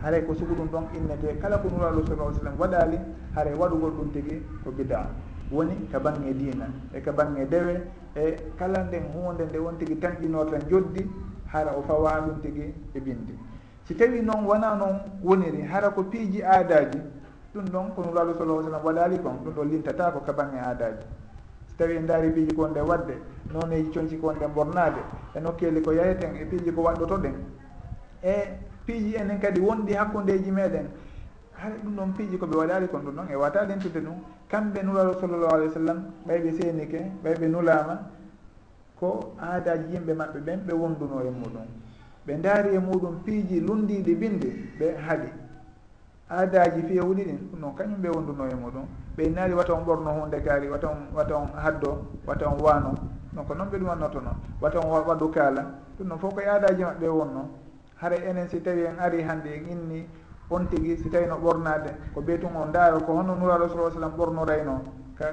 Haray ko sugu ɗum ɗon innete kala ko nuraɗo sala sallam waɗali haray waɗugol ɗum tigui ko bida. Woni ka bange diina e ka bange dewe e kala nden hunde nde won tigui tanƴino tan joddi hara o fawa ɗum tigui e bindi. Si tawi noon wona noon woniri hara ko piiji aadaji ɗum ɗon ko nuraɗo sala sallam waɗali kon ɗum ɗon lintata ko ka bange aadaji so tawi en daari piiji ko wonɗe wadde nooneji coñci ko wonɗen bornade e nokkeli ko yayeten e piiji ko waɗɗoto ɗen e piiji enen kadi wonɗi hakkudeji meɗen haɗa ɗum ɗon piiji koɓe waɗali kon ɗum ɗon e wata lentude ɗum. Kamɓe nularo sallllahu alih w sallam ɓayɓe seenike ɓayɓe nulama ko aadaji yimɓe maɓɓe ɓen ɓe wonduno e muɗum. Ɓe daari e muɗum piiji lundiɗi binde ɓe haaɗi aadaji fewuɗi ɗin ɗum noon kañum ɓe wonduno e muɗum. ɓe naari wata on ɓorno hunde kaari wata on wata on haddo wata on waano. Donc noon ɓe ɗumannoto noon wata on waɗu kaala. Ɗum noon fof ko yaadaji maɓɓe wonno. Hara enen si tawi en ari hannde en inni on tigi si tawi no ɓornade ko beytun on ndaaro ko honno nuraɗo sa sallam ɓornorayno ka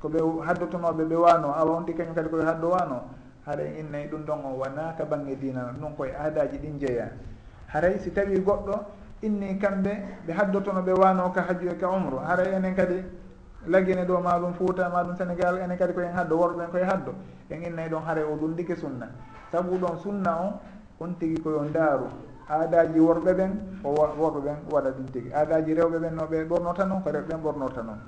ko ɓe haddotonoɓe ɓe wano awa on tigi kañum kadi koɓe haddo wano haɗa en innayi ɗum ɗon o wona ka bange dinal ɗum koye aadaji ɗin jeeya haray si tawi goɗɗo inni kamɓe ɓe haddotono ɓe wano ka hajju e ka umre haray enen kadi laggine ɗo ma ɗum fouta ma ɗum sénégal enen kadi koyen haddo worɓen koye haddo. En innayi ɗon haare o ɗum ndike sunna. Saabu ɗon sunna o on tigi koyon daaru. Aadaji worɓe ɓen o worɓe ɓen waɗa ɗum tigi. Aadaji rewɓe ɓen no ɓe ɓornota noon ko rewɓe ɓen ɓornorta noon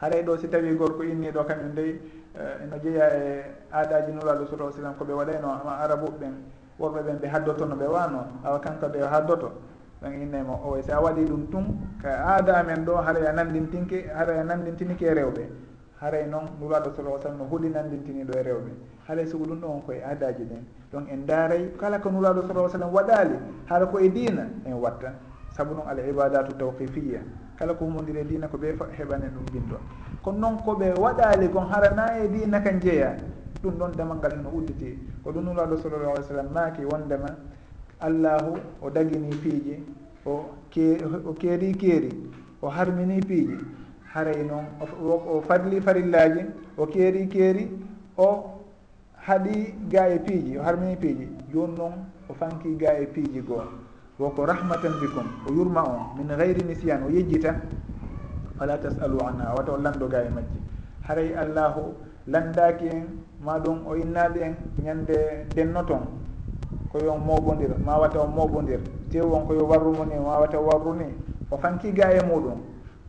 haray ɗo si tawi gorko inni ɗo kañum dey eh, no jeeya e aadaji nulaɗo sura sallam koɓe waɗayno ama arabuɓe ɓen worɓe ɓen ɓe haddotto no ɓe wano awa kanko ɓe haddoto. donc innaymo o si a waɗi ɗum tun ka aada amen ɗo haray a haraya haray a nandintiniki e rewɓe. Haray noon nuraɗo sala sallam no huɗi nandintiniɗo e rewɓe. Haray sugo ɗum ɗon on koye aadaji ɗen. Donc en daaray kala ko nuraɗo sala sallam waɗali haara koye diina en watta. Saabu noon al ibadatu tawqifiya kala ko humodiri e diina ko ɓe heɓanen ɗum bindo kono noon koɓe waɗali kon harana e diina kan jeeya ɗum ɗon demal ngal no udditi. Ko ɗum nuraɗo sallallah alih w sallam maaki wondema allahu o dagini piije o ke o keeri keeri o harmini piije. Haray noon o fadli farillaji o keeri keeri o haɗi ga e piiji o harmini piiji joni noon o fanki ga e piiji goo woko rahmatan bikum o yurma on min gayri nisiyan o yejjita fala tasalu anha wata o lanndo ga e majji. Haray allahu landaki en ma ɗum o innaɓe en ñande denno toon ko yo mawbodir ma wata o moɓodir. Tew on koyo warru mo ni ma wata o warru ni. O fanki ga e muɗum.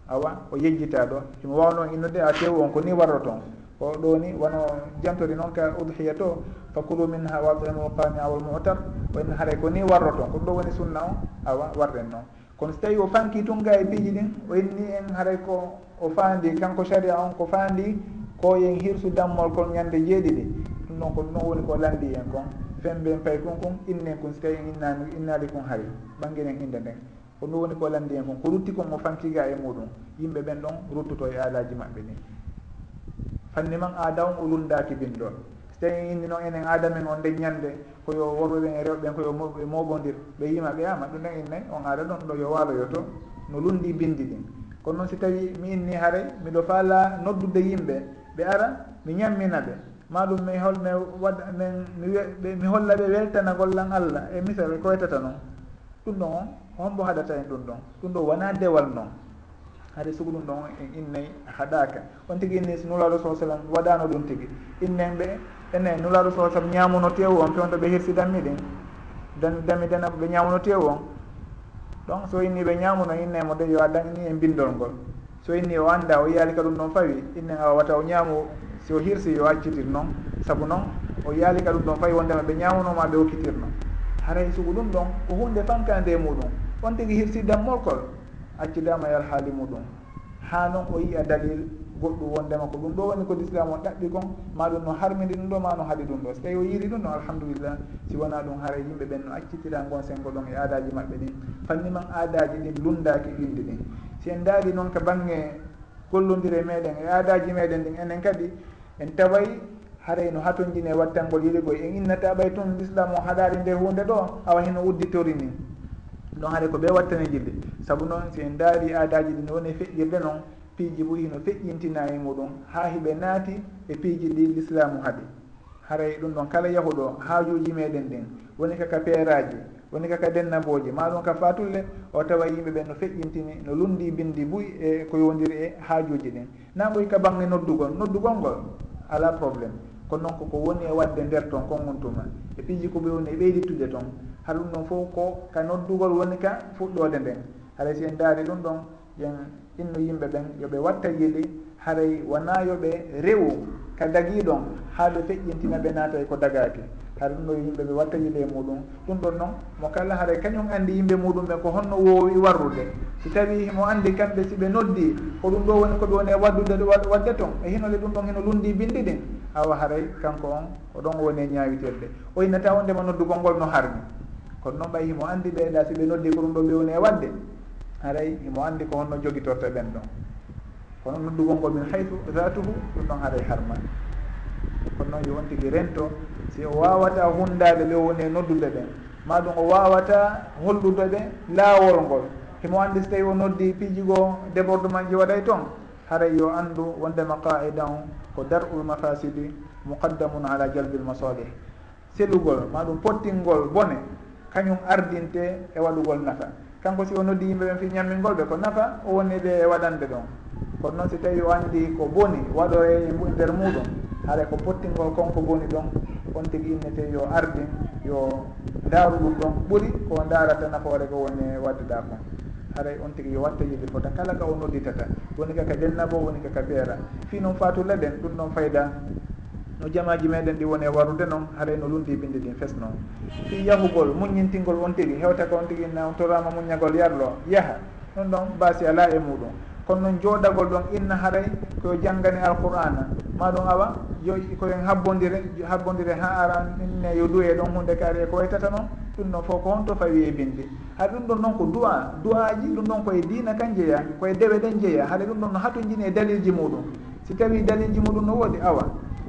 Awa o yejjita ɗo. Somi wawno innude a tew on ko ni warro toon o ɗo ni wono jantori noon ka udhiya to fakulu minha wa timu qamia wal mutar o en haray ko ni warro toon koɗum ɗo woni sunna o awa warren noon. Kono so tawi o fanki tun ga e piiji ɗin o inni en haray ko o faandi kanko saria on ko faandi ko yen hirsu dammol kon ñande jeeɗiɗi. Ɗum ɗon ko ɗum ɗon woni ko landi en kon. fembe pay kon kon innen kon so tawi innani innali kon haari ɓangiren inde nden ko ɗum woni ko landi en kon ko rutti kon o fankiga e muɗum yimɓe ɓen ɗon ruttuto e haalaji maɓɓe ni. Fanni man aada on o lundaki binɗon so tawi inni noon enen aada men on nde ñande koyo worɓeɓen e rewɓeɓen koyo moɓodir e ɓe yima ɓe ama ɗum ɗen innayi on aada ɗon ɗo yo waaloyo to no lundi bindi ɗin. Kono noon si tawi mi inni haaray miɗo faala noddude yimɓe ɓe ara mi ñammina ɓe. maɗum mi hol mi wadda min mi mi holla ɓe weltana gollan allah e misal ko wetata noon ɗum ɗon on hombo haɗata en ɗum ɗon. Ɗum ɗo wona dewal noon haade sugu ɗum ɗon en innayi haɗaka. On tigui inni nulaɗo sa sallam waɗano ɗum tigui. Innen ɓe ene nulaɗo sa sallam ñamuno tew on pewɗo ɓe hirsidanmi ɗin dan dami danabo ɓe ñamuno tew on. Donc so inni ɓe ñamuno inne mo de yo a dañni e bindol ngol. So inni o anda o yiyali ka ɗum ɗon fawi innen a wata o ñaamu si o hirsi yo accitir noon saabu noon o yaali ka ɗum ɗon fayi wondema ɓe ñawanoma ɓe okkitirno haray sugu ɗum ɗon ko hunde fankande muɗum on tigui hirsiddanmolkol accidama e alhaali muɗum. Ha noon o yiya dalil goɗɗum wondema ko ɗum ɗo woni ko l'islam o ɗaɓɓi kon ma ɗum no harmidi ɗum ɗo ma no haaɗi ɗum ɗo. So tawi o yiiri ɗum ɗon alhamdulillah si wona ɗum haara yimɓe ɓen no accitira gon sengo ɗon e aadaji maɓɓe ɗin. Fanniman aadaji ɗin lundaki ɗinɗi ɗin. Si en daari noon ka bangge gollodiri meɗen e aadaji meɗen ɗin enen kadi en taway haray no hatondine e wattangol yirigoy en innata ɓay toon l'islam o haɗari nde hunde ɗo awa heno udditori ni ɗon haɗa ko ɓe wattane jilde saabu noon si en daari aadaji ɗi no woni e feƴƴirde noon piiji ɓuy no feƴƴintina e muɗum ha hiɓe naati e piiji ɗi l'islamu haaɗi haray ɗum ɗon kala yahuɗo haajuji meɗen ɗen. Woni kaka peeraji woni kaka dennaboji maɗum ka fatulle o tawa yimɓe ɓen no feƴƴintini no lundi bindi buy e ko yowdiri e haajuji ɗen. Na ɓoy ka bange noddugol noddugol ngol. ala probléme kono noon koko woni e wadde nder toon kon wontuma e piiji ko ɓe woni e ɓeydittude toon haɗa ɗum ɗon fof ko ka noddugol woni ka fuɗɗode nden. Haɗay si en daari ɗum ɗon yen innu yimɓe ɓen yooɓe watta yili haray wona yooɓe rewu ka dagii ɗon haa ɓe feƴƴintina ɓe naata e ko dagaaki haɗa ɗum ɗo yimɓe ɓe watta yiile e muɗum. Ɗum ɗon noon mo kala haara kañum anndi yimɓe muɗum ɓe ko honno woowi warrude. Si tawi mo anndi kamɓe si ɓe noddi ko ɗum ɗo woni ko ɓe woni e waddude wadde toon e hinole ɗum ɗon heno lundi bindi ɗin awa haray kanko on oɗon woni e ñaawitelde o innata ndema noddugol ngol no harmi. Kono noon ɓay himo anndi ɓeeɗa si ɓe noddi ko ɗum ɗo ɓe woni e wadde haray himo anndi ko honno jogitorto ɓen ɗon. kono noddugol ngol min haytu zatuhu ɗum ɗon haray e harma. Kono noon yo on tigui rento si o wawata hundade ɓe woni e noddude ɓen maɗum o wawata hollude ɓe laawol ngol. Himo andi so tawi o noddi piijigo débordement ji waɗay toon haray yo andu wondema qaida o ko dar'ul mafasidi muqaddamun ala jalbil masalih selugol maɗum pottingol bone kañum ardinte e waɗugol nafa. Kanko si o noddi yimɓe ɓen fi ñammingol ɓe ko nafa o woni ɓe e waɗande ɗon. kono noon si tawi o anndi ko boni waɗoye e nder muɗum haɗa ko pottingol konko boni ɗon on tigi innete yo ardin yo ndaaru ɗum ɗon ɓuri ko ndaarata nafoore ko woni waddeɗa kon haray on tigi yo watta yiɗi fota kala ka o nodditata woni kaka ɗennabo woni kaka beera. Fi noon fatulla ɗen ɗum ɗon fayda no jamaji meɗen ɗi woni e warude noon haray no lundi binde ɗin fes noon. Fi yahugol muññintingol on tigi hewta ko on tigi na on torama muññagol yarlo yaha ɗum ɗon basi ala e muɗum. kono noon jooɗagol ɗon inna haray koyo janngani alqur'ana. Maɗum awa yo koyen habbodire habbodire ha ara inne yo duwe ɗon hunde kaari e ko waytata noon ɗum ɗon fof ko honto fawi e bindi hay ɗum ɗon noon ko duwa duwaji ɗum ɗon koye dina kan jeeya koye dewe ɗen jeeya haɗa ɗum ɗon no hatojini e dalilji muɗum. Si tawi dalilji muɗum no woodi awa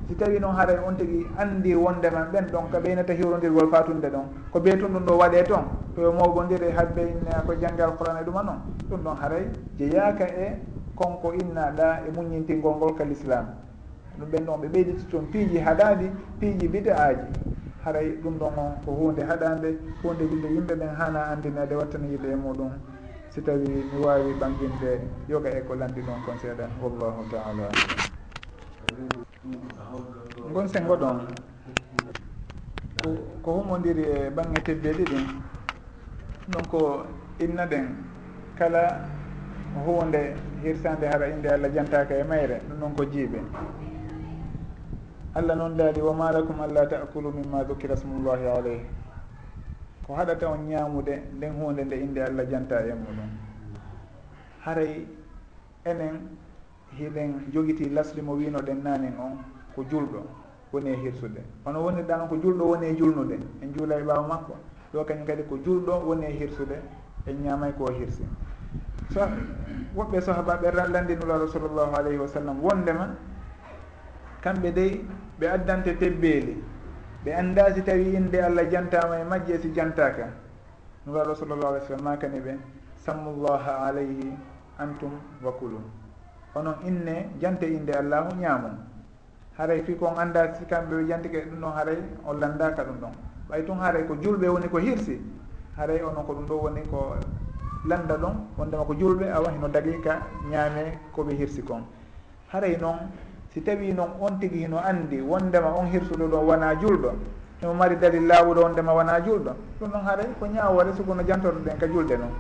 si tawi noon haray on tigi andi wondema ɓen ɗon ko ɓeynata hiwrodirgol fatunde ɗon. Ko ɓey tun ɗum ɗo waɗe toon to mawbodiri haɓɓe inna ko jangge qouran e ɗuma noon ɗum ɗon haray jeyaka e konko innaɗa e muñintingol ngol ka l'islam ɗum ɓen ɗon ɓe ɓeyditi toon piiji haɗaɗi piiji bida aji haray ɗum ɗon on ko hunde haɗande hunde yimɓe yimɓe ɓen hana andinede wattana yiɗe e muɗum. Si tawi mi wawi ɓanginde yoga e ko landi ɗon kon seeɗa wallahu taala gon sengo ɗon ko humodiri e bange tebbeɗi ɗin ɗum ko inna ɗen. Kala hunde hirsande hara inde allah jantaka e mayre ɗum ɗon ko jiiɓe. Allah noon daali wama lakum allah taakulu mimma dukira smullahi aleyh ko haɗata on ñamude nden hunde nde inde allah janta e muɗum. Haray enen hiɗen jogiti lasli mo wino ɗen nanen on ko julɗo woni e hirsude. Hono woni ɗan ko julɗo woni e julnude. En juula e ɓaawa makko. Ɗo kañum kadi ko julɗo woni e hirsude. En ñamay ko hirsi. So woɓɓe sahabaɓe landinulaɗo sallllahu alayhi wa sallam wondema kamɓe dey ɓe addante tebbeeli. Ɓe annda si tawi inde allah jantama e majje si jantaka nuraɗo sallllahu alih w sallam makani ɓe sammullaha alayhi antum wa kulum onon inne jante inde allahu ñaamum haray fi kon annda si kamɓe ɓe jantike ɗum ɗon haray on landaka ɗum ɗon. Ɓay tun haray ko julɓe woni ko hirsi. Haray onon ko ɗum ɗo woni ko landa ɗon wondema ko julɓe awa hino dagiika ñaame koɓe hirsi kon. Haray noon si tawi noon on tigi hino andi wondema on hirsuɗo ɗon wona julɗo himo mari dalil lawuɗo wondema wona julɗo ɗum ɗon haray ko ñawore sugono jantoto ɗen ka julde noon.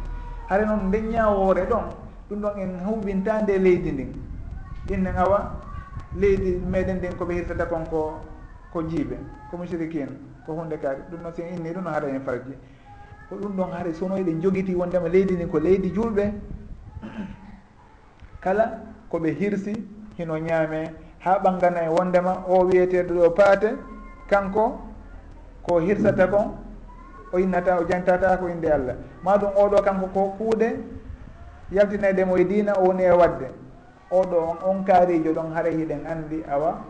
Hare noon nde ñawore ɗon ɗum ɗon en huɓintande leydi ndin. Innen awa leydi meɗen ndin koɓe hirtata kon ko ko jiiɓe ko musrikin ko hunde kaari ɗum ɗon si inni ɗum noon haɗa en farji. Ko ɗum ɗon haara sono eɗen jogiti wondema leydi ndi ko leydi julɓe kala koɓe hirsi hino ñaame. Ha ɓangana e wondema o wiyeteɗo ɗo paate kanko ko hirsata kon o innata o jantata ko inde allah. Ma ɗum oɗo kanko ko kuuɗe yaltinede mo e diina o woni e wadde. Oɗo on on kaarijo ɗon haara hiɗen andi awa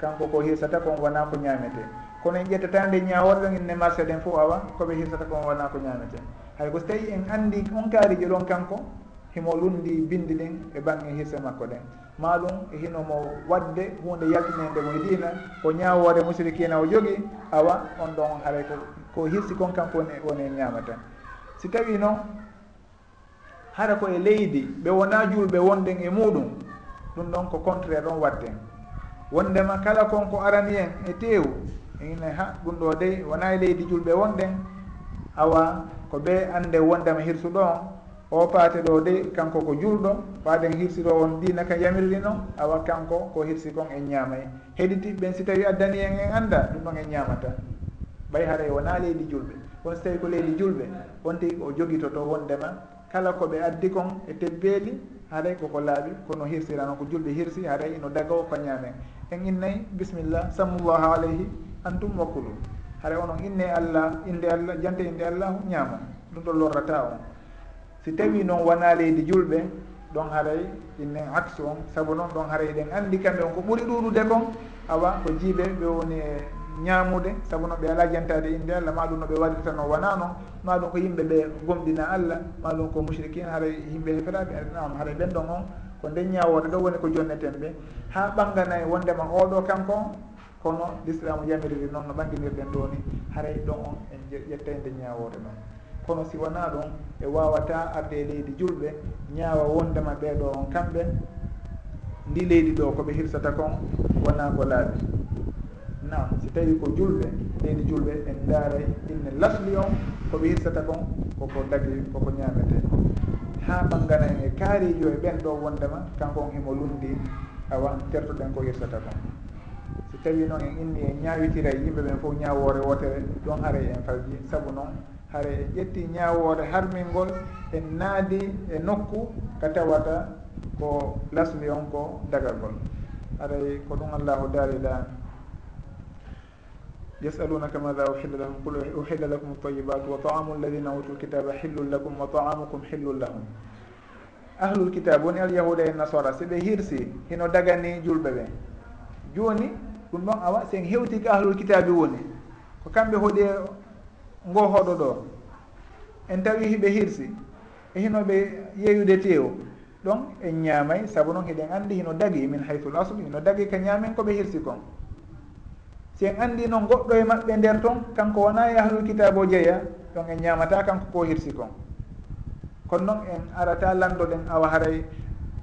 kanko ko hirsata kon wona ko ñaamete. Kono en ƴettatande ñaworɗon inne marché ɗen fof awa koɓe hirsata kon wona ko ñaamete. Hay ko so tawi en andi on kaarijo ɗon kanko himo lundi bindi ɗin e bange hirse makko ɗen. Maɗum e hinomo wadde hunde yaltinede mo e diina ko ñawore musirikina o jogui awa on ɗon haray ko ko hirsi kon kanko woni woni e ñaamata. Si tawi noon hara koye leydi ɓe wona julɓe wonden e muɗum ɗum ɗon ko contraire ɗon watten wondema kala konko arani en e tew ine ha ɗum ɗo dey wona e leydi julɓe wonɗen awa ko ɓe ande wondema hirsuɗo on o paate ɗo dey kanko ko julɗo paaden hirsiro on dina ka yamirri noon awa kanko ko hirsi kon en ñaamay heɗiti ɓen si tawi addani en en anda ɗum ɗon en ñaamata. Ɓay haray e wona leydi julɓe. Won so tawi ko leydi julɓe wonti o jogitoto wondema kala ko ɓe addi kon e tebbeeli haaray koko laaɓi kono hirsirano ko julɓe hirsi haray no dagawo ko ñaamen en innayi bisimillah sammullahu aleyhi antum wakkulu. Haara onon inne allah inde allah jante inde allah ñaama. Ɗum ɗo lorrata on. Si tawi noon wona leydi julɓe ɗon haaray innen axe on. Saabu noon ɗon haaray ɗen anndi kamɓe on ko ɓuri ɗuɗude kon awa ko jiiɓe ɓe woni e ñaamude sabu noon ɓe ala jantade inde allah maɗum no ɓe waɗirta noon wona noon maɗum ko yimɓe ɓe gomɗina allah maɗum ko mushrikine haray yimɓe heferaɓe nam haray ɓenɗon on ko nden ñawore ɗo woni ko jonneten ɓe ha ɓanganayi wondema oɗo kanko kono l'islamu yamiriri noon no ɓanginirɗen ɗo ni haray ɗon on en ƴetta e nde ñawore ɗon kono si wona ɗon e wawata arde e leydi julɓe ñaawa wondema ɓeɗo on kamɓe ndi leydi ɗo koɓe hirsata kon wona ko laaɓi nawa. Si tawi ko julɓe leydi julɓe en daaray inne lasli on koɓe hirsata kon koko dagi koko ñaamete. Ha ɓanggana en e kaarijo e ɓen ɗo wondema kanko on himo lundi awa tertoɗen ko hirsata kon si tawi noon en inni en ñawitiray yimɓe ɓen fof ñawore wotere ɗon haray en farji saabu noon haray en ƴetti ñawore harmingol en naadi e nokku ka tawata ko lasli on ko dagal ngol. Aray ko ɗum allahu daalila yasalunaka mada uhilla lahum qul uhilla lakum ltayibat wa taamu alladina utu lkitaba hillun lakum wa taamukum hillun lahum ahlul kitab woni alyahuda e nasara si ɓe hirsi hino dagani julɓe ɓe joni ɗum ɗon awa sen hewti ko ahlul kitabi woni ko kamɓe hoɗi ngo hoɗo ɗo en tawi hiɓe hirsi e hinoɓe yeyude tew ɗon en ñaamay saabu noon heɗen andi hino dagi min haythul asl hino dagi ka ñaamen koɓe hirsi kon si en anndi noon goɗɗo e maɓɓe nder toon kanko wona e ahlul kitabe o jeeya ɗon en ñamata kanko ko hirsi kon. Kono noon en arata landoɗen awa haray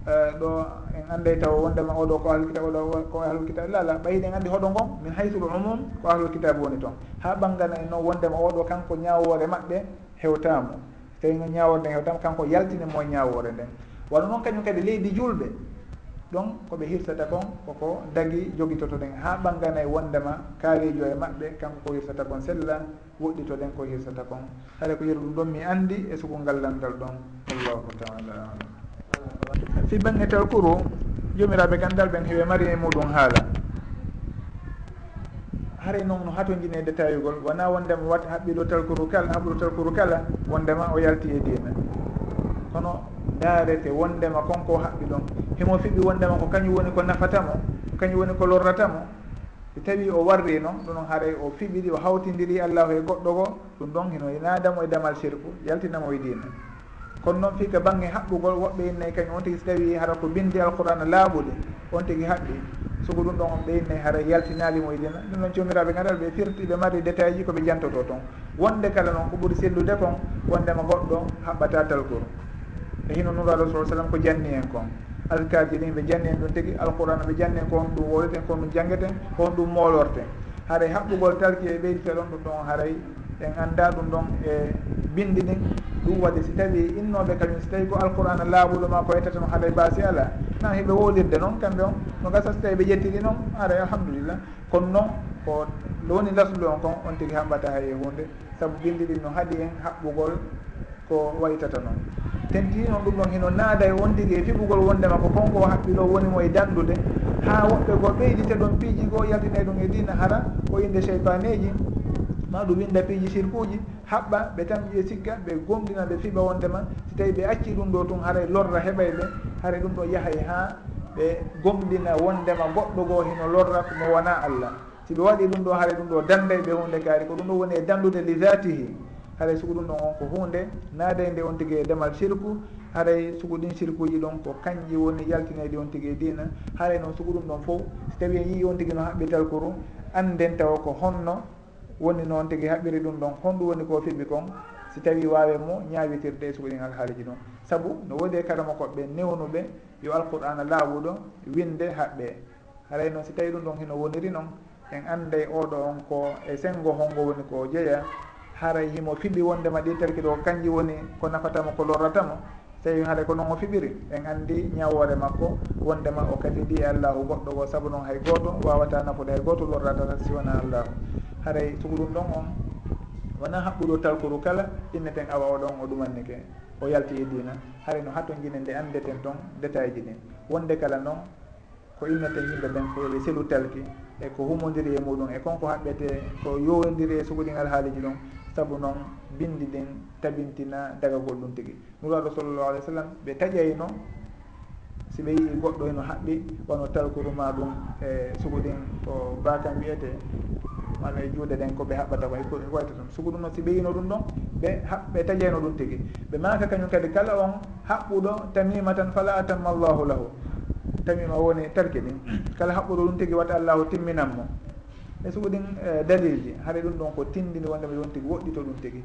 e, ɗo en annday taw wondema oɗo ko ahlul kitabe oɗo ko ahlul kitabe lala ɓayiɗen en anndi hoɗo ngon min haysul umum ko ahlul kitabe woni toon ha ɓangana en noon wondema oɗo kanko ñawore maɓɓe hewtamo so tawi nden hewtama kanko yaltinimo e ñawore nden. Wano noon kañum kadi leydi julɓe ɗon koɓe hirsata kon koko dagui joguitotoɗen ha ɓanggana e wondema kaarijo e maɓɓe kanko ko hirsata kon sella woɗɗito ɗen ko hirsata kon. Haɗa ko yeru ɗum ɗon mi andi e sukungal ngallandal ɗon. Allahu taala alam. Fi bange talkuru jomiraɓe gandal ɓen heɓe mari e muɗum haala. Haray noon no hatojine e détaillugol wona wondema wat haɓɓiɗo talkuru kala haɓɓuɗo talkuru kala wondema o yalti e dina kono daarete wondema konko haɓɓi ɗon. himo fiɓi wondema ko kañum woni ko nafatamo kañum woni ko lorratamo. So tawi o warri noon ɗonon haaray o fiɓiri o hawtidiri allahu e goɗɗo go ɗum ɗon hino naadamo e damal sirku yaltinamo e dina kono noon fii ko bange haɓɓugol woɓɓe innayi kañum on tigui so tawi hara ko bindi alqurana laaɓude on tigui haɓɓi. Soko ɗum ɗon on ɓe innayi hara yaltinalimo e dina ɗum noon jomiraɓe garal ɓe firti ɓe mari détail ji koɓe jantoto toon. Wonde kala noon ko ɓuuri sellude kon wondema goɗɗo haɓɓata talkour e hino nuraɗo sa sallam ko janni en kon. azkaji ɗin ɓe janni en ɗum tigi alqur'ana ɓe janni en ko hon ɗum wooweten ko ɗum jangeten ko hon ɗum moolorten haray haɓɓugol talki e ɓeydite ɗon ɗum ɗon haray en annda ɗum ɗon e bindi ɗin. Ɗum waɗi si tawi innoɓe kañum si tawi ko alqur'ana laaɓuɗoma ko yettata no haalay baasi ala nan heɓe wodirde noon kamɓe on. No gasa so tawi ɓe ƴettiɗi noon aray alhamdulillah. Kono noon ko woni lasluɗo on kon on tigi haɓɓata hay e hunde saabu bindi ɗin no haaɗi en haɓɓugol ko waytata noon. tenti noon ɗum ɗon hino naada e wondiri e fiɓugol wondema ko konko haqqilo wonimo e dandude. Ha woɓɓe go ɓeydite ɗon piiji goo yaltine ɗum e dina hara ko inde cheytaneji ma ɗum winda piiji sirkuji haɓɓa ɓe tamƴi e sikka ɓe gomɗina ɓe fiɓa wondema si tawi ɓe acci ɗum ɗo tun haara lorra heɓay ɓe haara ɗum ɗo yahay ha ɓe gomɗina wondema goɗɗo goo hino lorra mo wona allah. Si ɓe waɗi ɗum ɗo haara ɗum ɗo danday ɓe hunde kaari ko ɗum ɗo woni e dandude li datihi haray sugu ɗum ɗon on ko hunde naadayde on tigui e ndemal sirku haray sugu ɗin sirkuji ɗon ko kanƴi woni yaltinede on tigui e dina haray noon sugu ɗum ɗon foof so tawi en yii on tigui no haɓɓital koru anden tawa ko honno woni noon tigui haɓɓiri ɗum ɗon honɗum woni ko fiɓɓi kon si tawi wawe mo ñawitirde e sugu ɗin alhaaliji ɗon saabu no woodi e karama koɓɓe newnuɓe yo alqur'ana laaɓuɗo winde haɓɓe. Haray noon si tawi ɗum ɗon hino woniri noon en anday oɗo on ko e sengo hongo woni ko jeeya haray himo fiɓi wondema ɗi terki ɗo kanji woni ko nafatamo ko lorratamo tawi haɗa ko noon o fiɓiri en andi ñawore makko wondema o kadi ɗi allahu goɗɗo go saabu noon hay goto wawata nafude hay goto lorratata si wona allahu. Haray sugu ɗum ɗon on wona haɓɓuɗo talkuru kala inneten awa oɗon o ɗumannike o yalti e dina haray no hatto jine nde andeten toon détail ji ɗin wonde kala noon ko inneten yimɓe ɓen ko yoɓe selu talki e ko humodiri e muɗum e konko haɓɓete ko yowodiri e suguɗin alhaaliji ɗum saabu noon bindi ɗin tabintina dagagol ɗum tigui nuraɗo sallllahu alih w sallam ɓe taƴayno si ɓe yii goɗɗo eno haɓɓi wono talkuruma ɗum e sugu ɗin ko bakan wiyete walla e juuɗe ɗen koɓe haɓɓata ko e e wayta ɗum. Sugu ɗum noon si ɓe yino ɗum ɗon ɓe ɓe taƴayno ɗum tigi. Ɓe maka kañum kadi kala on haɓɓuɗo tamima tan fala atamma allahu lahu. Tamima woni tarki ɗin. Kala haɓɓuɗo ɗum tigi wata allahu timminan mo e eh, dalil ji haɗa ɗum ɗon ko tindini wondema mi ɗon tigui woɗɗi ɗum tigui